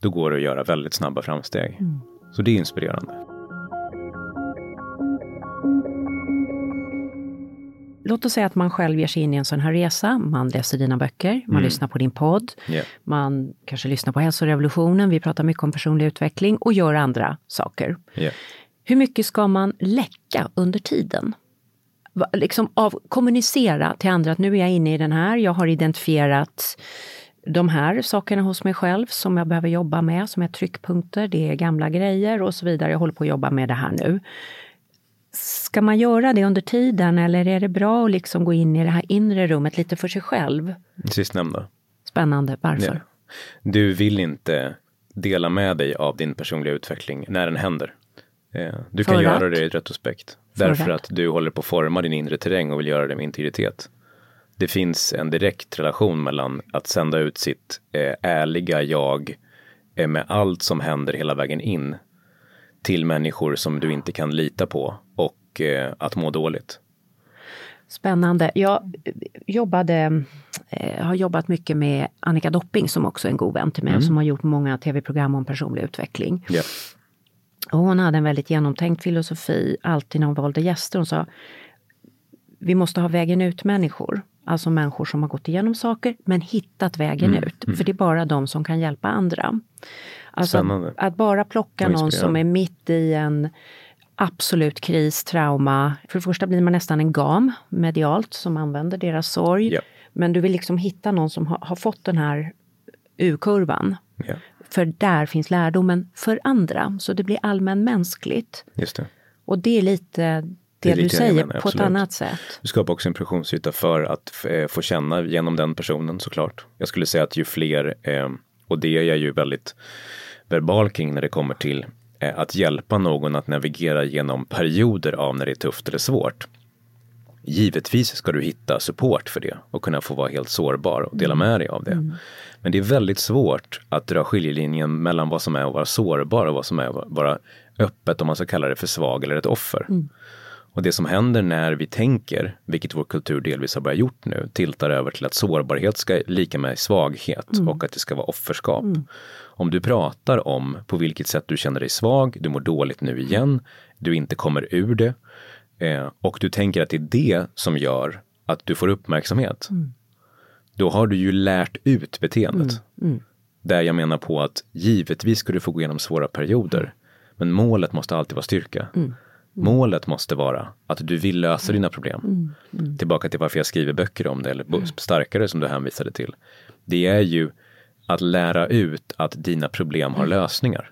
Då går det att göra väldigt snabba framsteg. Mm. Så det är inspirerande. låt oss säga att man själv ger sig in i en sån här resa. Man läser dina böcker, man mm. lyssnar på din podd, yeah. man kanske lyssnar på hälsorevolutionen, vi pratar mycket om personlig utveckling och gör andra saker. Yeah. Hur mycket ska man läcka under tiden? Liksom av kommunicera till andra att nu är jag inne i den här, jag har identifierat de här sakerna hos mig själv som jag behöver jobba med, som är tryckpunkter, det är gamla grejer och så vidare. Jag håller på att jobba med det här nu. Ska man göra det under tiden eller är det bra att liksom gå in i det här inre rummet lite för sig själv? Sistnämnda. Spännande, varför? Ja. Du vill inte dela med dig av din personliga utveckling när den händer. Du kan för göra det i retrospekt. Därför att du håller på att forma din inre terräng och vill göra det med integritet. Det finns en direkt relation mellan att sända ut sitt eh, ärliga jag eh, med allt som händer hela vägen in till människor som du inte kan lita på och eh, att må dåligt. Spännande. Jag jobbade, eh, har jobbat mycket med Annika Dopping som också är en god vän till mig mm. som har gjort många tv-program om personlig utveckling. Yeah. Och hon hade en väldigt genomtänkt filosofi alltid när hon valde gäster. Hon sa vi måste ha vägen ut-människor. Alltså människor som har gått igenom saker men hittat vägen mm. ut. Mm. För det är bara de som kan hjälpa andra. Alltså att, att, bara plocka någon som är mitt i en absolut kris, trauma. För det första blir man nästan en gam medialt som använder deras sorg. Yep. Men du vill liksom hitta någon som har, har fått den här U-kurvan. Yep. För där finns lärdomen för andra. Så det blir allmänmänskligt. Just det. Och det är lite det, det du säger menar, på ett annat sätt. Du skapar också en projektionsyta för att eh, få känna genom den personen såklart. Jag skulle säga att ju fler, eh, och det är jag ju väldigt verbal kring när det kommer till eh, att hjälpa någon att navigera genom perioder av när det är tufft eller svårt. Givetvis ska du hitta support för det och kunna få vara helt sårbar och dela med dig av det. Mm. Men det är väldigt svårt att dra skiljelinjen mellan vad som är att vara sårbar och vad som är att vara öppet, om man ska kalla det för svag eller ett offer. Mm. Och det som händer när vi tänker, vilket vår kultur delvis har börjat gjort nu, tiltar över till att sårbarhet ska lika med svaghet mm. och att det ska vara offerskap. Mm. Om du pratar om på vilket sätt du känner dig svag, du mår dåligt nu igen, du inte kommer ur det eh, och du tänker att det är det som gör att du får uppmärksamhet. Mm. Då har du ju lärt ut beteendet. Mm. Mm. Där jag menar på att givetvis ska du få gå igenom svåra perioder, men målet måste alltid vara styrka. Mm. Mm. Målet måste vara att du vill lösa dina problem. Mm. Mm. Tillbaka till varför jag skriver böcker om det, eller mm. starkare som du hänvisade till. Det är ju att lära ut att dina problem har mm. lösningar.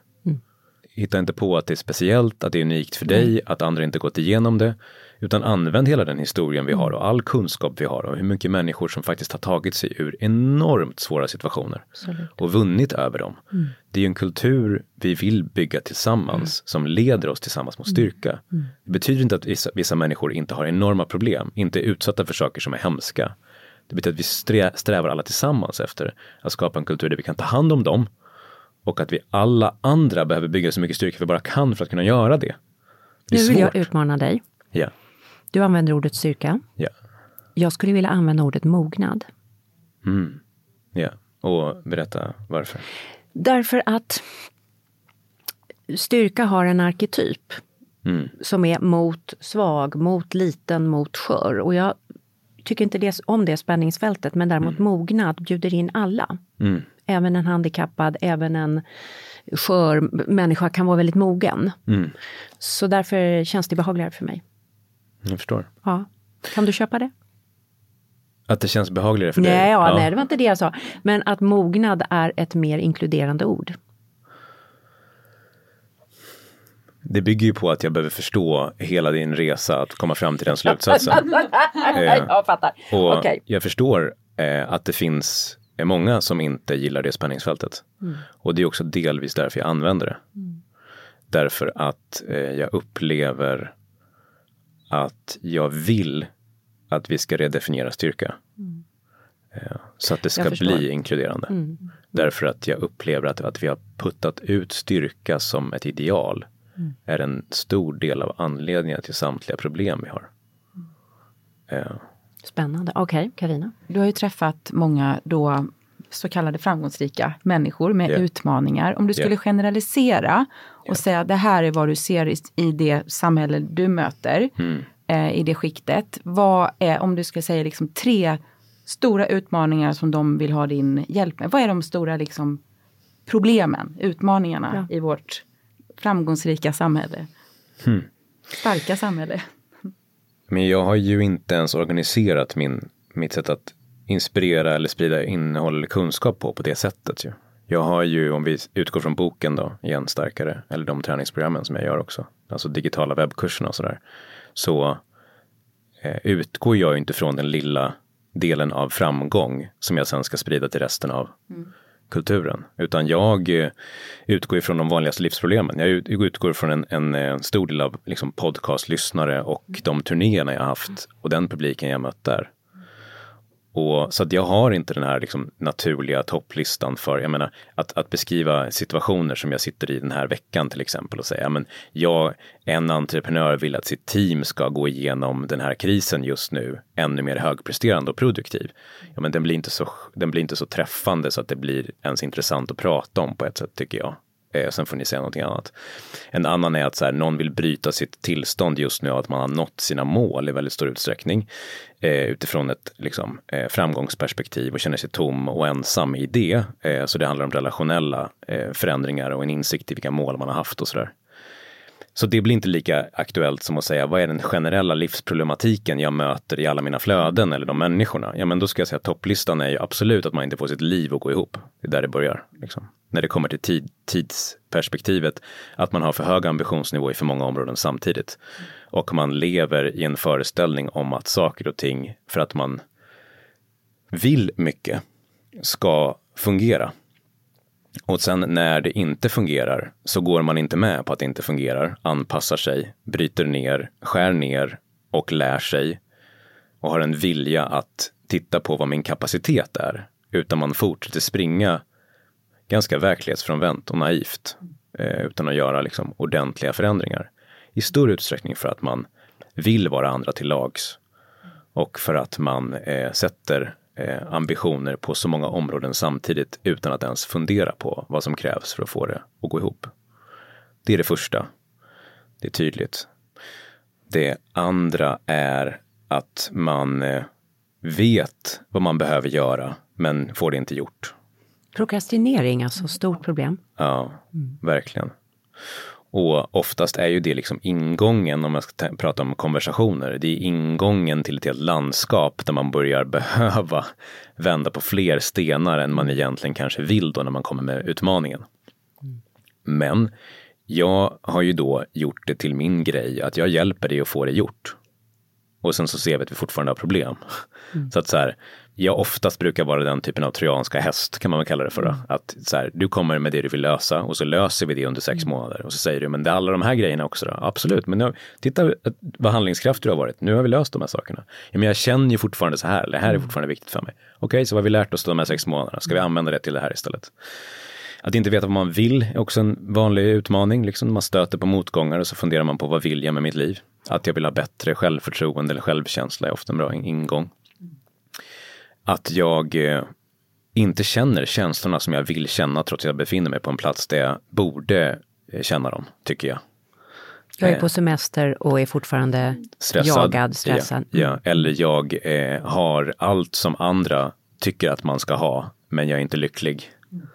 Mm. Hitta inte på att det är speciellt, att det är unikt för dig, att andra inte gått igenom det. Utan använd hela den historien vi har och all kunskap vi har och hur mycket människor som faktiskt har tagit sig ur enormt svåra situationer Absolut. och vunnit över dem. Mm. Det är ju en kultur vi vill bygga tillsammans mm. som leder oss tillsammans mot styrka. Mm. mm. Det betyder inte att vissa, vissa, människor inte har enorma problem, inte är utsatta för saker som är hemska. Det betyder att vi strä, strävar alla tillsammans efter att skapa en kultur där vi kan ta hand om dem och att vi alla andra behöver bygga så mycket styrka vi bara kan för att kunna göra det. det nu vill svårt. jag utmana dig. Ja. Du använder ordet styrka. Ja. Jag skulle vilja använda ordet mognad. Mm. Ja, och berätta varför. Därför att styrka har en arketyp mm. som är mot svag, mot liten, mot skör. Och jag tycker inte det, om det spänningsfältet, men däremot mm. mognad bjuder in alla. Mm. Även en handikappad, även en skör människa kan vara väldigt mogen. Mm. Så därför känns det behagligare för mig. Jag förstår. Ja. Kan du köpa det? Att det känns behagligare för nej, dig? Ja, ja. Nej, det var inte det jag sa. Men att mognad är ett mer inkluderande ord. Det bygger ju på att jag behöver förstå hela din resa att komma fram till den slutsatsen. eh, jag fattar. Och okay. jag förstår eh, att det finns många som inte gillar det spänningsfältet. Mm. Och det är också delvis därför jag använder det. Mm. Därför att eh, jag upplever att jag vill att vi ska redefiniera styrka. Mm. Eh, så att det ska bli inkluderande. Mm. Därför att jag upplever att, att vi har puttat ut styrka som ett ideal mm. är en stor del av anledningen till samtliga problem vi har. Mm. Spännande. Okej, okay, Karina. Du har ju träffat många då så kallade framgångsrika människor med yeah. utmaningar. Om du skulle yeah. generalisera och yeah. säga det här är vad du ser i, i det samhälle du möter, mm. eh, i det skiktet. Vad är, om du ska säga liksom tre stora utmaningar som de vill ha din hjälp med. Vad är de stora liksom, problemen, utmaningarna ja. i vårt framgångsrika samhälle? Hmm. Starka samhälle. Men jag har ju inte ens organiserat min, mitt sätt att inspirera eller sprida innehåll eller kunskap på på det sättet. Ju. Jag har ju, om vi utgår från boken då, igen starkare, eller de träningsprogrammen som jag gör också, alltså digitala webbkurserna och sådär, så eh, utgår jag inte från den lilla delen av framgång som jag sen ska sprida till resten av mm kulturen. Utan jag eh, utgår ifrån de vanligaste livsproblemen. Jag utgår från en, en, en stor del av liksom podcastlyssnare och de turnéerna jag haft och den publiken jag mött där. Och, så att jag har inte den här liksom, naturliga topplistan för, jag menar, att, att beskriva situationer som jag sitter i den här veckan till exempel och säga, men jag, en entreprenör vill att sitt team ska gå igenom den här krisen just nu ännu mer högpresterande och produktiv. Ja, men den blir inte så, den blir inte så träffande så att det blir ens intressant att prata om på ett sätt tycker jag. Eh, sen får ni säga någonting annat. En annan är att så här, någon vill bryta sitt tillstånd just nu av att man har nått sina mål i väldigt stor utsträckning eh, utifrån ett liksom, eh, framgångsperspektiv och känner sig tom och ensam i det. Eh, så det handlar om relationella eh, förändringar och en insikt i vilka mål man har haft och sådär. Så det blir inte lika aktuellt som att säga vad är den generella livsproblematiken jag möter i alla mina flöden eller de människorna? Ja, men då ska jag säga att topplistan är ju absolut att man inte får sitt liv att gå ihop. Det är där det börjar. Liksom. När det kommer till tid, tidsperspektivet, att man har för hög ambitionsnivå i för många områden samtidigt. Och man lever i en föreställning om att saker och ting, för att man vill mycket, ska fungera. Och sen när det inte fungerar så går man inte med på att det inte fungerar, anpassar sig, bryter ner, skär ner och lär sig och har en vilja att titta på vad min kapacitet är. Utan man fortsätter springa ganska verklighetsfrånvänt och naivt eh, utan att göra liksom ordentliga förändringar. I stor utsträckning för att man vill vara andra till lags och för att man eh, sätter eh, ambitioner på så många områden samtidigt utan att ens fundera på vad som krävs för att få det att gå ihop. Det är det första. Det är tydligt. Det andra är att man eh, vet vad man behöver göra men får det inte gjort. Prokrastinering, alltså stort problem. Ja, mm. verkligen. Och oftast är ju det liksom ingången, om man ska prata om konversationer, det är ingången till ett helt landskap där man börjar behöva vända på fler stenar än man egentligen kanske vill då när man kommer med utmaningen. Men jag har ju då gjort det till min grej att jag hjälper dig att få det gjort. Och sen så ser vi att vi fortfarande har problem. Mm. Så att så här, jag oftast brukar vara den typen av trojanska häst kan man väl kalla det för. Mm. Att så här, du kommer med det du vill lösa och så löser vi det under sex mm. månader. Och så säger du, men det är alla de här grejerna också då? Absolut, men nu, titta vad handlingskraftig du har varit. Nu har vi löst de här sakerna. Ja, men jag känner ju fortfarande så här, det här är mm. fortfarande viktigt för mig. Okej, okay, så vad har vi lärt oss de här sex månaderna? Ska vi använda det till det här istället? Att inte veta vad man vill är också en vanlig utmaning. Liksom. Man stöter på motgångar och så funderar man på vad vill jag med mitt liv? Att jag vill ha bättre självförtroende eller självkänsla är ofta en bra ingång att jag eh, inte känner känslorna som jag vill känna trots att jag befinner mig på en plats där jag borde eh, känna dem, tycker jag. Jag är på eh, semester och är fortfarande stressad, jagad, stressad. Ja, ja. eller jag eh, har allt som andra tycker att man ska ha, men jag är inte lycklig.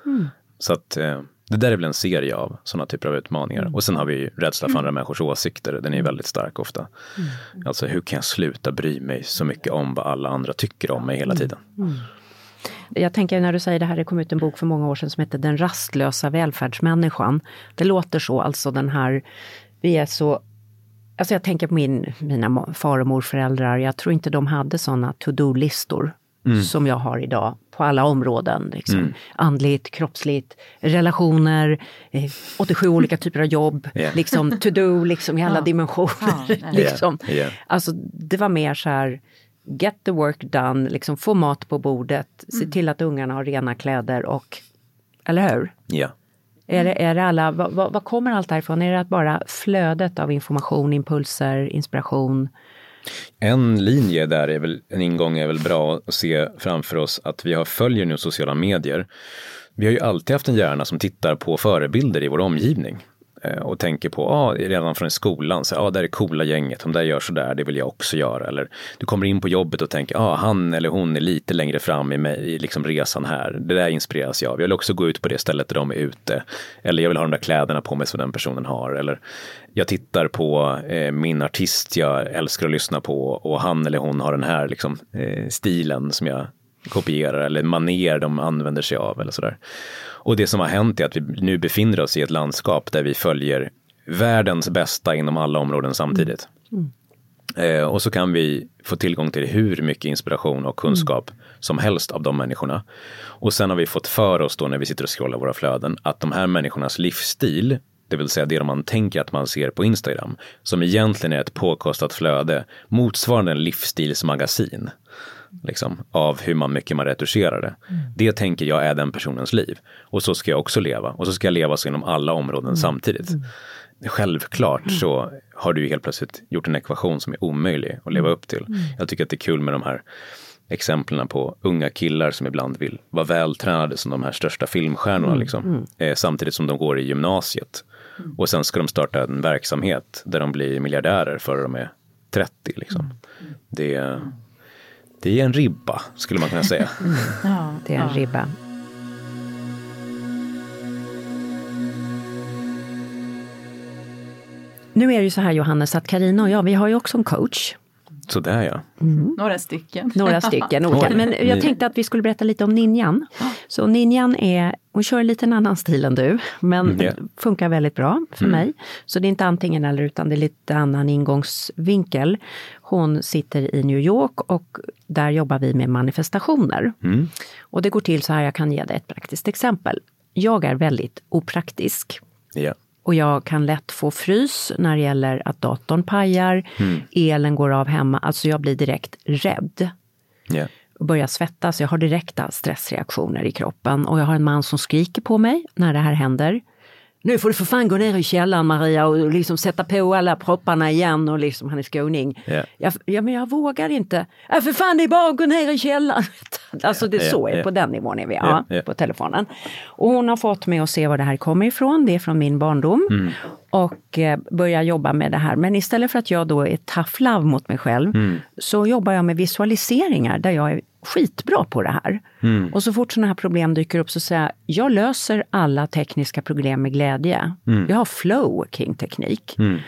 Mm. Så att eh, det där är väl en serie av sådana typer av utmaningar. Mm. Och sen har vi rädsla för andra mm. människors åsikter. Den är väldigt stark ofta. Mm. Alltså hur kan jag sluta bry mig så mycket om vad alla andra tycker om mig hela mm. tiden? Mm. Jag tänker när du säger det här, det kom ut en bok för många år sedan som heter Den rastlösa välfärdsmänniskan. Det låter så, alltså den här, vi är så Alltså jag tänker på min, mina far och morföräldrar, jag tror inte de hade sådana to-do-listor mm. som jag har idag på alla områden. Liksom. Mm. Andligt, kroppsligt, relationer, eh, 87 olika typer av jobb, yeah. liksom to-do liksom, i alla ja. dimensioner. Ja, liksom. Yeah. Yeah. Alltså det var mer så här, get the work done, liksom få mat på bordet, mm. se till att ungarna har rena kläder och, eller hur? Ja. Är det, är det alla, vad, vad kommer allt därifrån? Är det att bara flödet av information, impulser, inspiration? En linje där är väl, en ingång är väl bra att se framför oss att vi har, följer nu sociala medier. Vi har ju alltid haft en hjärna som tittar på förebilder i vår omgivning. Eh, och tänker på, ah, redan från skolan, så, ah, där är coola gänget, de där gör sådär, det vill jag också göra. Eller du kommer in på jobbet och tänker, ah, han eller hon är lite längre fram i, mig, i liksom resan här, det där inspireras jag av. Jag vill också gå ut på det stället där de är ute. Eller jag vill ha de där kläderna på mig som den personen har. Eller jag tittar på eh, min artist jag älskar att lyssna på och han eller hon har den här liksom, eh, stilen som jag kopierar eller maner de använder sig av eller sådär. Och det som har hänt är att vi nu befinner oss i ett landskap där vi följer världens bästa inom alla områden samtidigt. Mm. Eh, och så kan vi få tillgång till hur mycket inspiration och kunskap mm. som helst av de människorna. Och sen har vi fått för oss då när vi sitter och scrollar våra flöden att de här människornas livsstil, det vill säga det man tänker att man ser på Instagram, som egentligen är ett påkostat flöde motsvarande en livsstilsmagasin liksom, av hur man mycket man retuscherar det. Mm. Det tänker jag är den personens liv. Och så ska jag också leva. Och så ska jag leva så inom alla områden mm. samtidigt. Mm. Självklart mm. så har du helt plötsligt gjort en ekvation som är omöjlig att leva mm. upp till. Mm. Jag tycker att det är kul med de här exemplen på unga killar som ibland vill vara vältränade som de här största filmstjärnorna. Liksom, eh, samtidigt som de går i gymnasiet. Och sen ska de starta en verksamhet där de blir miljardärer före de är 30. Liksom. Det, det är en ribba, skulle man kunna säga. Mm. Ja, det är en ja. ribba. Nu är det ju så här Johannes att Karina och jag, vi har ju också en coach. Sådär ja. Mm. Några stycken. Några stycken olika. Men jag tänkte att vi skulle berätta lite om Ninjan. Så Ninjan är, hon kör lite en annan stil än du, men mm, yeah. funkar väldigt bra för mm. mig. Så det är inte antingen eller utan det är lite annan ingångsvinkel. Hon sitter i New York och där jobbar vi med manifestationer. Mm. Och det går till så här, jag kan ge dig ett praktiskt exempel. Jag är väldigt opraktisk. Yeah. Och jag kan lätt få frys när det gäller att datorn pajar, mm. elen går av hemma. Alltså jag blir direkt rädd. Yeah. Och börjar svettas, jag har direkta stressreaktioner i kroppen. Och jag har en man som skriker på mig när det här händer nu får du för fan gå ner i källaren Maria och liksom sätta på alla propparna igen och liksom, han är skåning. Yeah. Jag, ja, men jag vågar inte. Ja, för fan det är bara att gå ner i källaren. alltså det är så, yeah. på den nivån är vi, ja, på telefonen. Och hon har fått mig att se var det här kommer ifrån, det är från min barndom. Mm. Och eh, börja jobba med det här. Men istället för att jag då är tough love mot mig själv, mm. så jobbar jag med visualiseringar där jag är skitbra på det här. Mm. Och så fort sådana här problem dyker upp så säger jag, jag löser alla tekniska problem med glädje. Mm. Jag har flow kring teknik. Mm.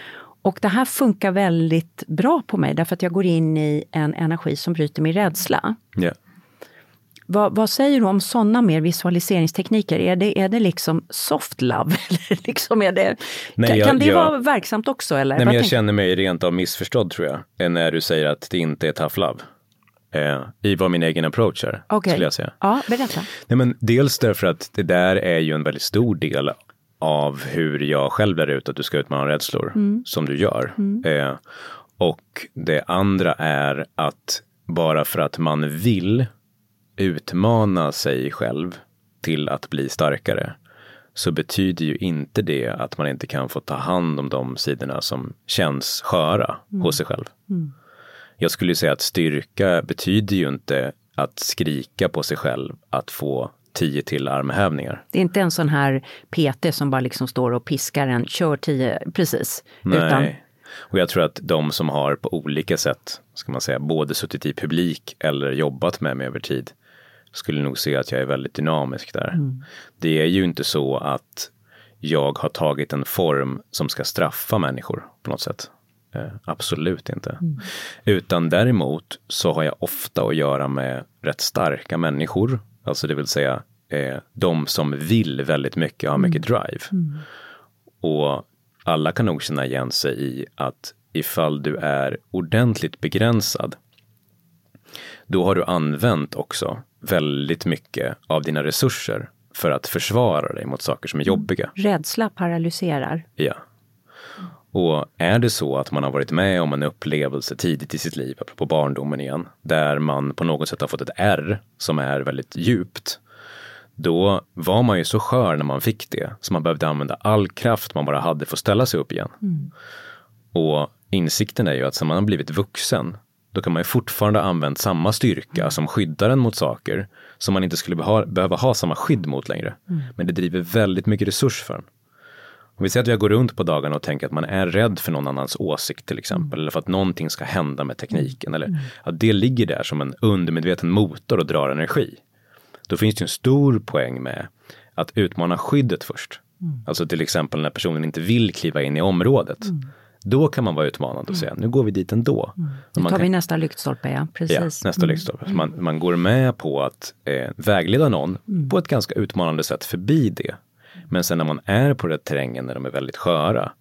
Och det här funkar väldigt bra på mig därför att jag går in i en energi som bryter min rädsla. Yeah. Vad, vad, säger du om sådana mer visualiseringstekniker? Är det, är det liksom soft love? Eller liksom är det, nej, kan, jag, kan det jag, vara verksamt också? Eller? Nej, men jag känner mig rent av missförstådd tror jag, när du säger att det inte är tough love eh, i vad min egen approach är. Okay. Skulle jag säga. Ja, berätta. Nej, men dels därför att det där är ju en väldigt stor del av hur jag själv lär ut att du ska utmana rädslor mm. som du gör. Mm. Eh, och det andra är att bara för att man vill utmana sig själv till att bli starkare så betyder ju inte det att man inte kan få ta hand om de sidorna som känns sköra mm. hos sig själv. Mm. Jag skulle säga att styrka betyder ju inte att skrika på sig själv, att få tio till armhävningar. Det är inte en sån här PT som bara liksom står och piskar en, kör tio, precis. Nej, utan... och jag tror att de som har på olika sätt, ska man säga, både suttit i publik eller jobbat med mig över tid, skulle nog säga att jag är väldigt dynamisk där. Mm. Det är ju inte så att jag har tagit en form som ska straffa människor på något sätt. Eh, absolut inte. Mm. Utan däremot så har jag ofta att göra med rätt starka människor. Alltså det vill säga eh, de som vill väldigt mycket, har mycket mm. drive. Mm. Och alla kan nog känna igen sig i att ifall du är ordentligt begränsad, då har du använt också väldigt mycket av dina resurser för att försvara dig mot saker som är jobbiga. Rädsla paralyserar. Ja. Och är det så att man har varit med om en upplevelse tidigt i sitt liv, apropå barndomen igen, där man på något sätt har fått ett R som är väldigt djupt, då var man ju så skör när man fick det, så man behövde använda all kraft man bara hade för att ställa sig upp igen. Mm. Och insikten är ju att sen man har blivit vuxen, då kan man ju fortfarande använt samma styrka mm. som skyddar en mot saker som man inte skulle beha behöva ha samma skydd mot längre. Mm. Men det driver väldigt mycket resurs för en. Om vi säger att jag går runt på dagarna och tänker att man är rädd för någon annans åsikt till exempel, mm. eller för att någonting ska hända med tekniken, eller mm. att det ligger där som en undermedveten motor och drar energi. Då finns det en stor poäng med att utmana skyddet först. Mm. Alltså till exempel när personen inte vill kliva in i området. Mm. Då kan man vara utmanande och säga, nu går vi dit ändå. Mm. Nu tar kan... vi nästa lyktstolpe, ja. Precis. Ja, nästa mm. lyktstolpe. Man, man går med på att eh, vägleda någon mm. på ett ganska utmanande sätt förbi det. Men sen när man är på den terrängen när de är väldigt sköra,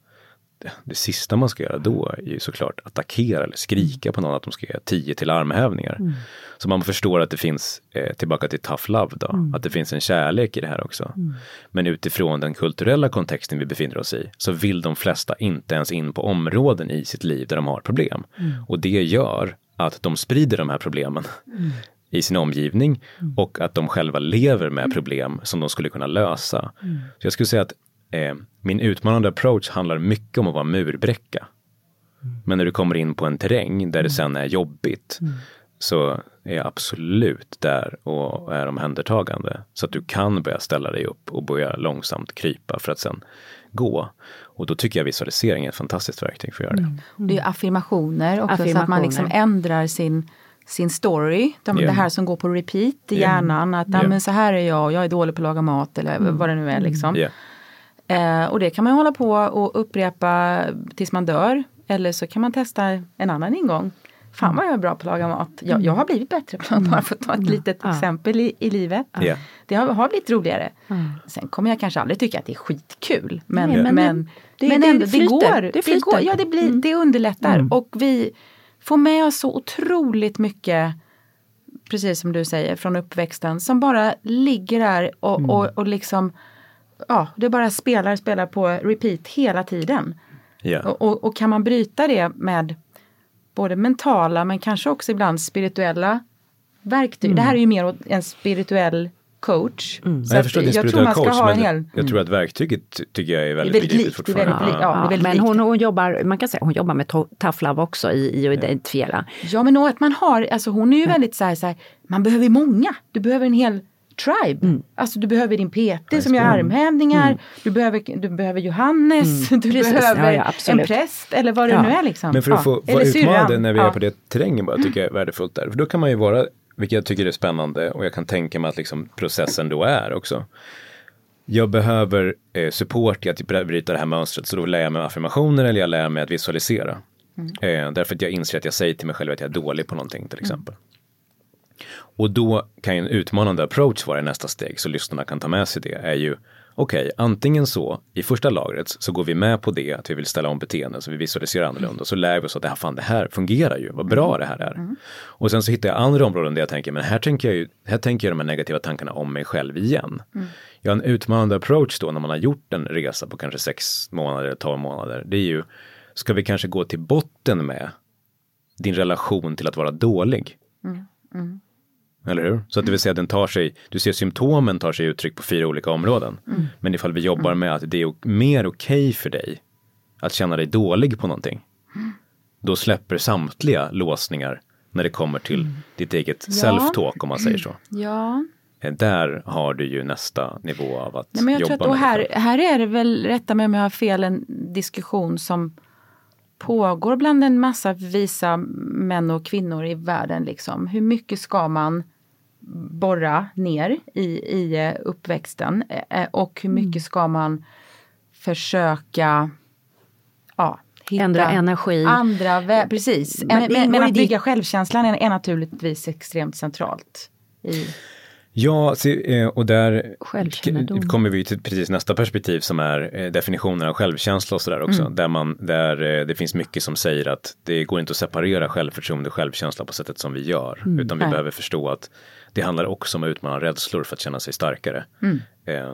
det, det, sista man ska göra då är ju såklart attackera eller skrika på någon att de ska göra tio till armhävningar. Mm. Så man förstår att det finns, eh, tillbaka till tough love då, mm. att det finns en kärlek i det här också. Mm. Men utifrån den kulturella kontexten vi befinner oss i så vill de flesta inte ens in på områden i sitt liv där de har problem. Mm. Och det gör att de sprider de här problemen mm. I sin omgivning mm. och att de själva lever med problem som de skulle kunna lösa. Så jag skulle säga att eh, min utmanande approach handlar mycket om att vara murbräcka. Mm. Men när du kommer in på en terräng där det mm. sen är jobbigt mm. så är jag absolut där och är omhändertagande. Så att du kan börja ställa dig upp och börja långsamt krypa för att sen gå. Och då tycker jag visualisering är ett fantastiskt verktyg för att göra det. Mm. Det är affirmationer också affirmationer. så att man liksom ändrar sin sin story, de, yeah. det här som går på repeat i yeah. hjärnan. Att yeah. men så här är jag, jag är dålig på att laga mat eller mm. vad det nu är. Liksom. Yeah. Eh, och det kan man hålla på och upprepa tills man dör. Eller så kan man testa en annan ingång. Fan vad jag är bra på att laga mat. Jag, jag har blivit bättre på att bara få ta ett mm. litet ja. exempel i, i livet. Ja. Det har, har blivit roligare. Mm. Sen kommer jag kanske aldrig tycka att det är skitkul. Men, Nej, men, men, det, men ändå, det, det, går. Det, det, går. Ja, det, blir, mm. det underlättar. Mm. Och vi får med oss så otroligt mycket precis som du säger, från uppväxten som bara ligger där och, mm. och, och liksom ja, det bara spelar, spelar på repeat hela tiden. Yeah. Och, och, och, kan man bryta det med både mentala men kanske också ibland spirituella verktyg. Mm. Det här är ju mer en spirituell coach. Mm. Så jag förstår din spirituella coach, men hel... jag tror att verktyget tycker jag är väldigt, väldigt likt fortfarande. Väldigt, ja, ja, men hon, hon, jobbar, man kan säga hon jobbar med tough love också i, i att identifiera. Ja men att man har, alltså hon är ju väldigt så här, så här, man behöver många, du behöver en hel tribe. Mm. Alltså du behöver din PT som gör armhävningar, mm. du, behöver, du behöver Johannes, mm. du Precis. behöver ja, ja, en präst eller vad det ja. nu är. Liksom. Men för att få vara utmanande när vi är på det terrängen bara tycker jag är värdefullt där. För då kan man ju vara, vilket jag tycker är spännande och jag kan tänka mig att liksom processen då är också. Jag behöver eh, support i att bryta det här mönstret så då lär jag mig affirmationer eller jag lär mig att visualisera. Mm. Eh, därför att jag inser att jag säger till mig själv att jag är dålig på någonting till exempel. Mm. Och då kan en utmanande approach vara nästa steg, så lyssnarna kan ta med sig det, är ju okej, okay, antingen så i första lagret så går vi med på det att vi vill ställa om beteenden så vi visualiserar annorlunda och så lär vi oss att det här, fan, det här fungerar ju, vad bra det här är. Mm. Och sen så hittar jag andra områden där jag tänker, men här tänker jag ju, här tänker jag de här negativa tankarna om mig själv igen. Mm. Jag har en utmanande approach då när man har gjort en resa på kanske sex månader, tolv månader, det är ju, ska vi kanske gå till botten med din relation till att vara dålig? Mm. Mm. Eller hur? Så att det vill säga den tar sig, du ser symptomen tar sig uttryck på fyra olika områden. Mm. Men ifall vi jobbar mm. med att det är mer okej okay för dig att känna dig dålig på någonting. Mm. Då släpper samtliga låsningar när det kommer till mm. ditt eget ja. self-talk om man säger så. Ja. Eh, där har du ju nästa nivå av att Nej, men jag jobba tror att, med här, här är det väl, rätta mig om jag har fel, en diskussion som pågår bland en massa visa män och kvinnor i världen. Liksom. Hur mycket ska man borra ner i, i eh, uppväxten eh, och hur mycket mm. ska man försöka ja, hitta ändra energi. Andra, precis, men, men, men att bygga självkänslan är, är naturligtvis extremt centralt. I, Ja, eh, och där kommer vi till precis nästa perspektiv som är eh, definitionen av självkänsla och sådär också. Mm. Där, man, där eh, det finns mycket som säger att det går inte att separera självförtroende och självkänsla på sättet som vi gör. Mm. Utan vi Nej. behöver förstå att det handlar också om att utmana rädslor för att känna sig starkare. Mm.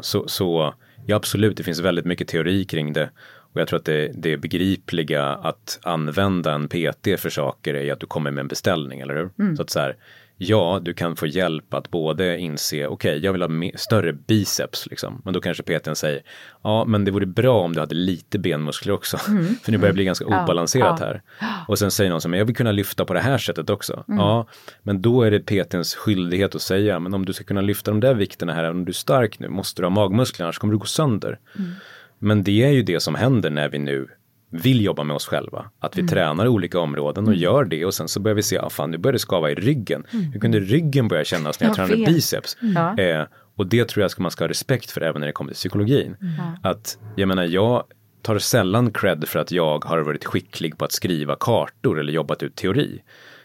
Så, så ja, absolut, det finns väldigt mycket teori kring det. Och jag tror att det, det begripliga att använda en PT för saker är att du kommer med en beställning, eller hur? Mm. Så att så här, ja, du kan få hjälp att både inse, okej, okay, jag vill ha större biceps, liksom. men då kanske PTn säger, ja, men det vore bra om du hade lite benmuskler också, mm. för nu börjar det bli ganska obalanserat ja, här. Och sen säger någon som, jag vill kunna lyfta på det här sättet också. Mm. Ja, men då är det PTns skyldighet att säga, men om du ska kunna lyfta de där vikterna här, om du är stark nu, måste du ha magmuskler, annars kommer du gå sönder. Mm. Men det är ju det som händer när vi nu vill jobba med oss själva. Att vi mm. tränar olika områden och mm. gör det och sen så börjar vi se, ah, fan nu börjar det skava i ryggen. Mm. Hur kunde ryggen börja kännas när jag ja, tränade biceps? Mm. Eh, och det tror jag ska man ska ha respekt för även när det kommer till psykologin. Mm. Att, jag menar, jag tar sällan cred för att jag har varit skicklig på att skriva kartor eller jobbat ut teori.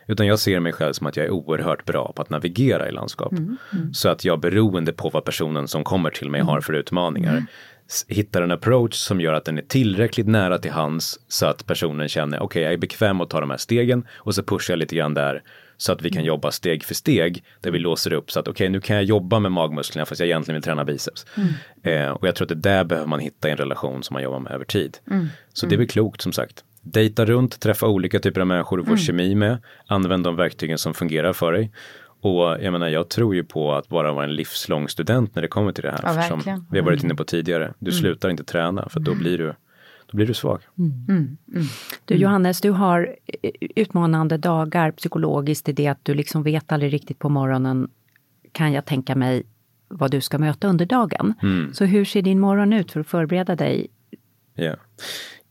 Utan jag ser mig själv som att jag är oerhört bra på att navigera i landskap. Mm, mm. Så att jag beroende på vad personen som kommer till mig har för utmaningar hittar en approach som gör att den är tillräckligt nära till hands så att personen känner okej, okay, jag är bekväm att ta de här stegen och så pushar jag lite grann där så att vi kan mm. jobba steg för steg där vi låser upp så att okej, okay, nu kan jag jobba med magmusklerna fast jag egentligen vill träna biceps. Mm. Eh, och jag tror att det där behöver man hitta i en relation som man jobbar med över tid. Mm. Så det är väl klokt som sagt. Dejta runt, träffa olika typer av människor du får mm. kemi med, använd de verktygen som fungerar för dig och jag menar, jag tror ju på att bara vara en livslång student när det kommer till det här. Ja, som vi har varit inne på tidigare. Du mm. slutar inte träna för då blir du då blir du svag. Mm. Mm. mm. Du Johannes, du har utmanande dagar psykologiskt i det att du liksom vet aldrig riktigt på morgonen, kan jag tänka mig, vad du ska möta under dagen. Mm. Så hur ser din morgon ut för att förbereda dig? Ja.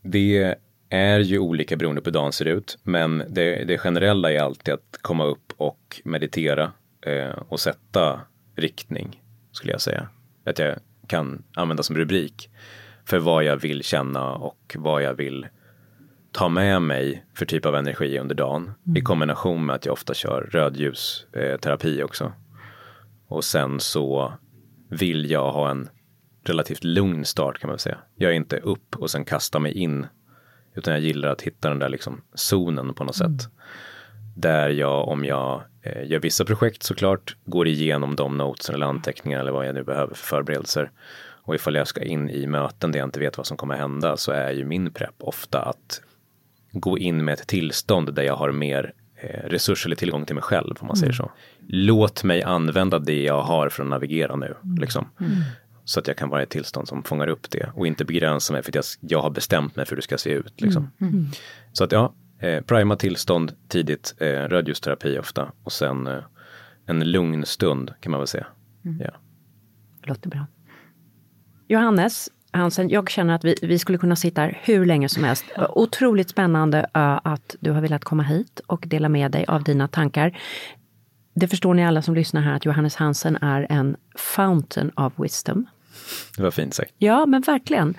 Det är ju olika beroende på hur dagen ser ut. Men det, det generella är alltid att komma upp och meditera eh, och sätta riktning, skulle jag säga. Att jag kan använda som rubrik för vad jag vill känna och vad jag vill ta med mig för typ av energi under dagen. Mm. I kombination med att jag ofta kör rödljusterapi eh, också. Och sen så vill jag ha en relativt lugn start kan man säga. Jag är inte upp och sen kasta mig in utan jag gillar att hitta den där liksom zonen på något mm. sätt. Där jag, om jag eh, gör vissa projekt såklart, går igenom de notesen eller anteckningar eller vad jag nu behöver för förberedelser. Och ifall jag ska in i möten där jag inte vet vad som kommer hända så är ju min prepp ofta att gå in med ett tillstånd där jag har mer eh, resurser eller tillgång till mig själv om man mm. säger så. Låt mig använda det jag har för att navigera nu. Mm. Liksom. Mm. Så att jag kan vara i ett tillstånd som fångar upp det och inte begränsa mig för att jag, jag har bestämt mig för hur det ska se ut. Liksom. Mm. Mm. Så att ja, eh, prima tillstånd tidigt, eh, rödljusterapi ofta och sen eh, en lugn stund kan man väl säga. Mm. Ja. Låter bra. Johannes Hansen, jag känner att vi, vi skulle kunna sitta här hur länge som helst. Otroligt spännande uh, att du har velat komma hit och dela med dig av dina tankar. Det förstår ni alla som lyssnar här att Johannes Hansen är en fountain of wisdom. Det var fint sagt. Ja, men verkligen.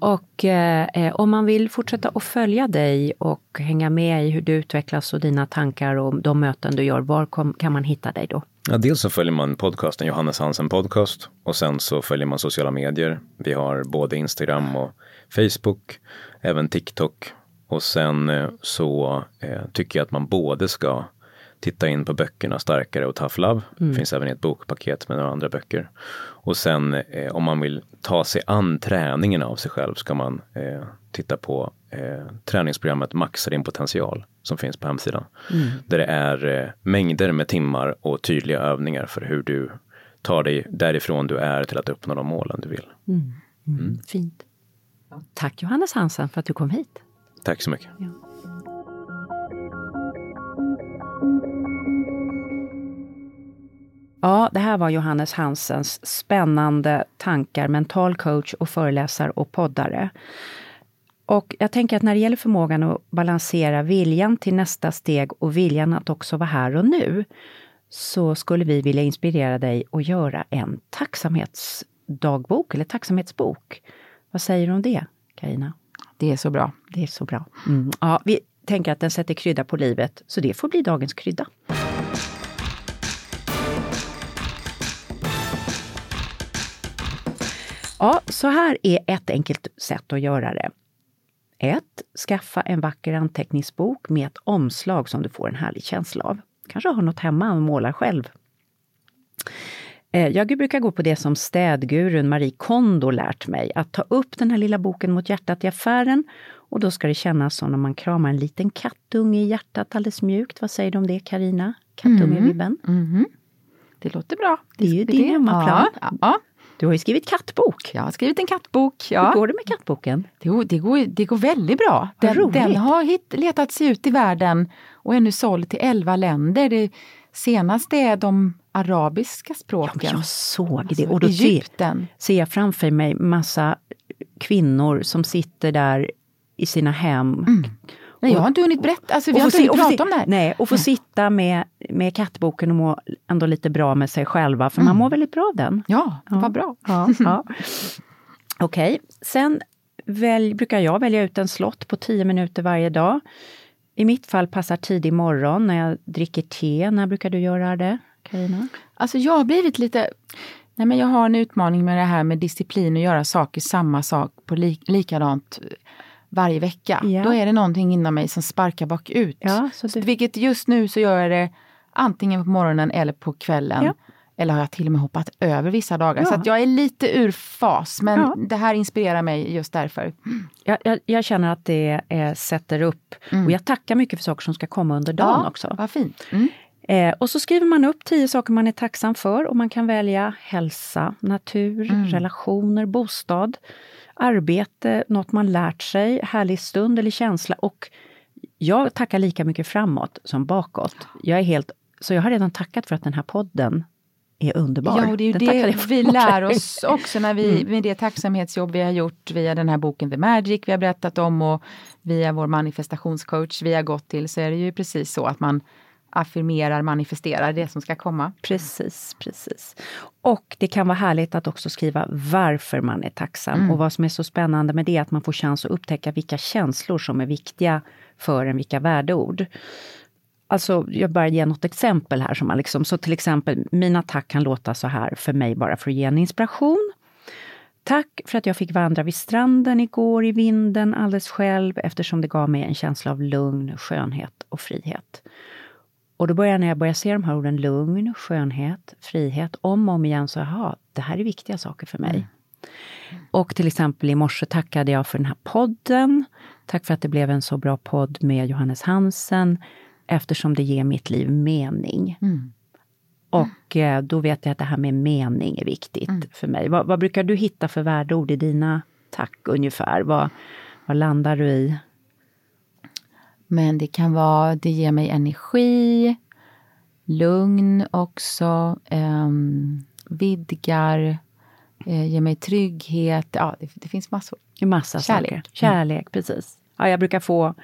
Och eh, eh, om man vill fortsätta att följa dig och hänga med i hur du utvecklas och dina tankar och de möten du gör, var kom, kan man hitta dig då? Ja, dels så följer man podcasten Johannes Hansen Podcast och sen så följer man sociala medier. Vi har både Instagram och Facebook, även TikTok. Och sen eh, så eh, tycker jag att man både ska titta in på böckerna Starkare och Tough Love. Mm. Finns även i ett bokpaket med några andra böcker. Och sen eh, om man vill ta sig an träningen av sig själv ska man eh, titta på eh, träningsprogrammet Maxa din potential som finns på hemsidan. Mm. Där det är eh, mängder med timmar och tydliga övningar för hur du tar dig därifrån du är till att uppnå de målen du vill. Mm. mm. mm. Fint. Tack Johannes Hansen för att du kom hit. Tack så mycket. Ja. Ja, det här var Johannes Hansens spännande tankar, mental coach och föreläsare och poddare. Och jag tänker att när det gäller förmågan att balansera viljan till nästa steg och viljan att också vara här och nu, så skulle vi vilja inspirera dig att göra en tacksamhetsdagbok eller tacksamhetsbok. Vad säger du om det, Karina? Det är så bra. Det är så bra. Mm. Ja, vi tänker att den sätter krydda på livet, så det får bli dagens krydda. Ja, så här är ett enkelt sätt att göra det. 1. Skaffa en vacker anteckningsbok med ett omslag som du får en härlig känsla av. Kanske har något hemma och målar själv. Eh, jag brukar gå på det som städgurun Marie Kondo lärt mig, att ta upp den här lilla boken mot hjärtat i affären och då ska det kännas som när man kramar en liten kattunge i hjärtat alldeles mjukt. Vad säger du om det Karina? Kattungevibben? Mm. Mm. Det låter bra. Det är ju din hemmaplan. Ja, ja. Du har ju skrivit kattbok. Jag har skrivit en kattbok. Ja. Hur går det med kattboken? Det, det, går, det går väldigt bra. Den, den har hit, letat sig ut i världen och är nu såld till 11 länder. Det senaste är de arabiska språken. Ja, jag såg det. Och då Egypten. ser jag framför mig massa kvinnor som sitter där i sina hem. Mm. Nej, jag har inte hunnit berätta, alltså, vi har inte hunnit prata om det här. Nej, och få nej. sitta med, med kattboken och må ändå lite bra med sig själva, för mm. man mår väldigt bra av den. Ja, ja. var bra. Ja, ja. Okej, okay. sen välj, brukar jag välja ut en slott på 10 minuter varje dag. I mitt fall passar tidig morgon när jag dricker te. När brukar du göra det, Carina? Alltså jag har blivit lite... Nej men jag har en utmaning med det här med disciplin och göra saker samma sak på li, likadant varje vecka. Ja. Då är det någonting inom mig som sparkar bakut. Ja, så du... Vilket just nu så gör jag det antingen på morgonen eller på kvällen. Ja. Eller har jag till och med hoppat över vissa dagar. Ja. Så jag är lite ur fas, men ja. det här inspirerar mig just därför. Jag, jag, jag känner att det eh, sätter upp, mm. och jag tackar mycket för saker som ska komma under dagen ja, också. Vad fint. Mm. Eh, och så skriver man upp tio saker man är tacksam för och man kan välja hälsa, natur, mm. relationer, bostad, arbete, något man lärt sig, härlig stund eller känsla. Och jag tackar lika mycket framåt som bakåt. Jag är helt, så jag har redan tackat för att den här podden är underbar. Ja, och det är ju det vi lär oss också när vi, mm. med det tacksamhetsjobb vi har gjort via den här boken The Magic vi har berättat om och via vår manifestationscoach vi har gått till så är det ju precis så att man affirmerar, manifesterar det som ska komma. Precis, precis. Och det kan vara härligt att också skriva varför man är tacksam. Mm. Och vad som är så spännande med det är att man får chans att upptäcka vilka känslor som är viktiga för en, vilka värdeord. Alltså, jag bara ger något exempel här. Som man liksom, så till exempel, mina tack kan låta så här för mig bara för att ge en inspiration. Tack för att jag fick vandra vid stranden igår i vinden alldeles själv eftersom det gav mig en känsla av lugn, skönhet och frihet. Och då börjar när jag börjar se de här orden lugn, skönhet, frihet om och om igen så, jaha, det här är viktiga saker för mig. Mm. Och till exempel i morse tackade jag för den här podden. Tack för att det blev en så bra podd med Johannes Hansen eftersom det ger mitt liv mening. Mm. Och eh, då vet jag att det här med mening är viktigt mm. för mig. Vad, vad, brukar du hitta för värdeord i dina tack ungefär? Vad, vad landar du i? Men det kan vara, det ger mig energi, lugn också, eh, vidgar, eh, ger mig trygghet. Ja, det, det finns massor. Massa Kärlek. Saker. Kärlek, mm. precis. Ja, jag brukar få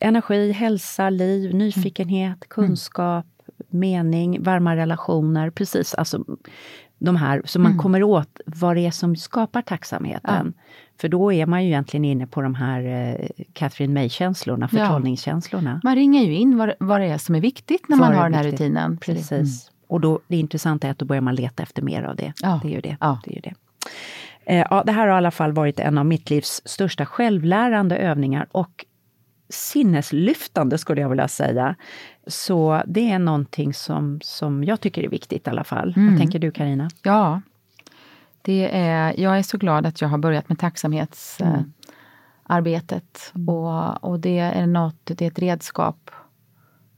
energi, hälsa, liv, nyfikenhet, mm. kunskap, mm. mening, varma relationer. Precis, alltså de här, så man mm. kommer åt vad det är som skapar tacksamheten. Ja. För då är man ju egentligen inne på de här eh, Catherine May-känslorna, förtrollningskänslorna. Ja. Man ringer ju in vad, vad det är som är viktigt när var man har den här viktigt. rutinen. Precis. Mm. Och då, det intressanta är att då börjar man leta efter mer av det. Ja. Det är ju det. Ja. det, är det. Eh, ja, det här har i alla fall varit en av mitt livs största självlärande övningar och sinneslyftande skulle jag vilja säga. Så det är någonting som, som jag tycker är viktigt i alla fall. Mm. Vad tänker du Karina? Ja, det är, jag är så glad att jag har börjat med tacksamhetsarbetet. Mm. Och, och det är något, det är ett redskap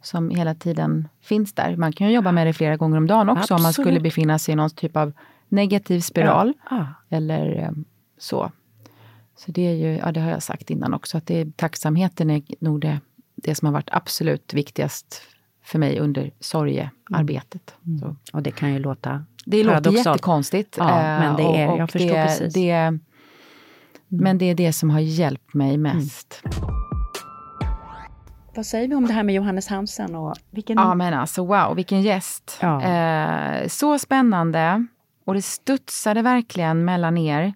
som hela tiden finns där. Man kan ju jobba med det flera gånger om dagen också Absolut. om man skulle befinna sig i någon typ av negativ spiral. Ja. Ah. Eller eh, så. Så det är ju, ja det har jag sagt innan också, att det, tacksamheten är nog det, det som har varit absolut viktigast för mig under sorgearbetet. Mm. mm. Och det kan ju låta Det låter jättekonstigt. Ja, men det är, och jag förstår det, precis. Det, mm. Men det är det som har hjälpt mig mest. Mm. vad säger vi om det här med Johannes Hansen? Och vilken... Ja men alltså wow, vilken gäst. Ja. Eh, så spännande. Och det studsade verkligen mellan er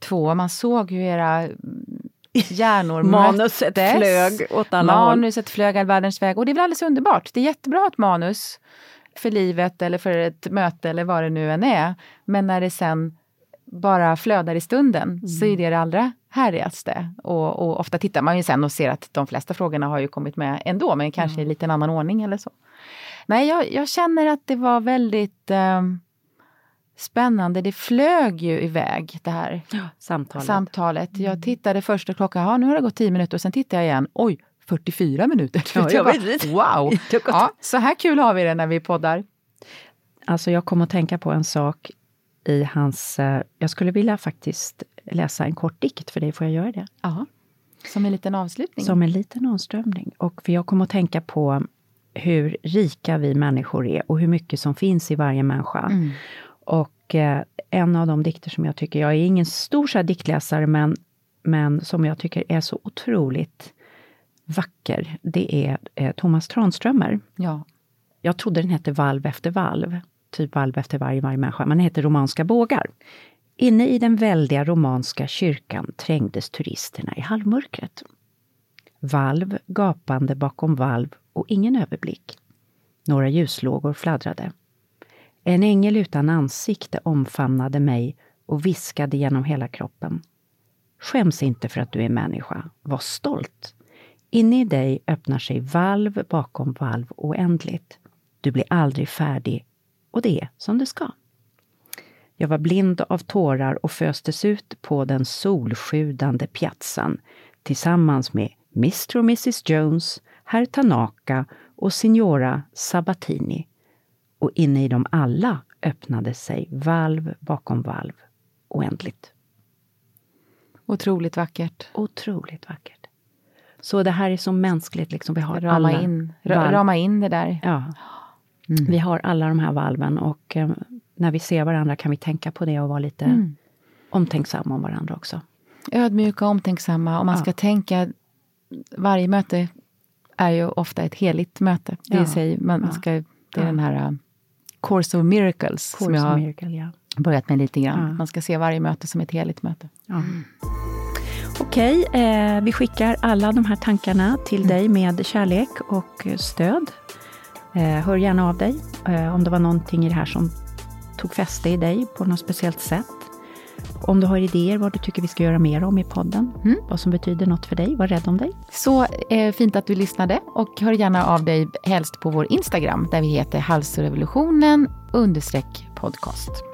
två. Man såg hur era hjärnor Manuset möttes. flög åt alla Manuset håll. flög all världens väg. Och det är väl alldeles underbart. Det är jättebra att manus för livet eller för ett möte eller vad det nu än är. Men när det sen bara flödar i stunden mm. så är det det allra härligaste. Och, och, ofta tittar man ju sen och ser att de flesta frågorna har ju kommit med ändå, men kanske mm. i lite annan ordning eller så. Nej, jag, jag känner att det var väldigt eh, spännande. Det flög ju iväg det här samtalet. samtalet. Jag mm. tittade först och klockan, ja nu har det gått 10 minuter och sen tittade jag igen, oj 44 minuter. Ja, jag bara, wow! Ja, så här kul har vi det när vi poddar. Alltså jag kom att tänka på en sak i hans... Eh, jag skulle vilja faktiskt läsa en kort dikt för dig, får jag göra det? Ja. Som en liten avslutning? Som en liten avströmning. Och för jag kom att tänka på hur rika vi människor är och hur mycket som finns i varje människa. Mm. Och eh, en av de dikter som jag tycker, jag är ingen stor så diktläsare, men, men som jag tycker är så otroligt vacker, det är eh, Thomas Tranströmer. Ja. Jag trodde den hette Valv efter valv, typ valv efter varje, varje människa, men den heter Romanska bågar. Inne i den väldiga romanska kyrkan trängdes turisterna i halvmörkret. Valv gapande bakom valv och ingen överblick. Några ljuslågor fladdrade. En ängel utan ansikte omfamnade mig och viskade genom hela kroppen. Skäms inte för att du är människa. Var stolt. Inne i dig öppnar sig valv bakom valv oändligt. Du blir aldrig färdig och det är som det ska. Jag var blind av tårar och föstes ut på den solsjudande piazzan tillsammans med Mr och Mrs Jones, herr Tanaka och signora Sabatini. Och inne i dem alla öppnade sig valv bakom valv oändligt. Otroligt vackert. Otroligt vackert. Så det här är så mänskligt. Liksom. Vi har rama, alla in, rama in det där. Ja. Mm. Vi har alla de här valven och eh, när vi ser varandra kan vi tänka på det och vara lite mm. omtänksamma om varandra också. Ödmjuka och omtänksamma. Och man ska tänka, varje möte är ju ofta ett heligt möte. Det, ja. sig, man ja. ska, det är den här uh, Course of Miracles Course som jag har miracle, börjat med lite grann. Man ska se varje möte som ett heligt möte. Mm. Okej, eh, vi skickar alla de här tankarna till mm. dig med kärlek och stöd. Eh, hör gärna av dig eh, om det var någonting i det här som tog fäste i dig på något speciellt sätt. Om du har idéer vad du tycker vi ska göra mer om i podden, mm. vad som betyder något för dig, var rädd om dig. Så eh, fint att du lyssnade och hör gärna av dig helst på vår Instagram där vi heter halsrevolutionen understreck podcast.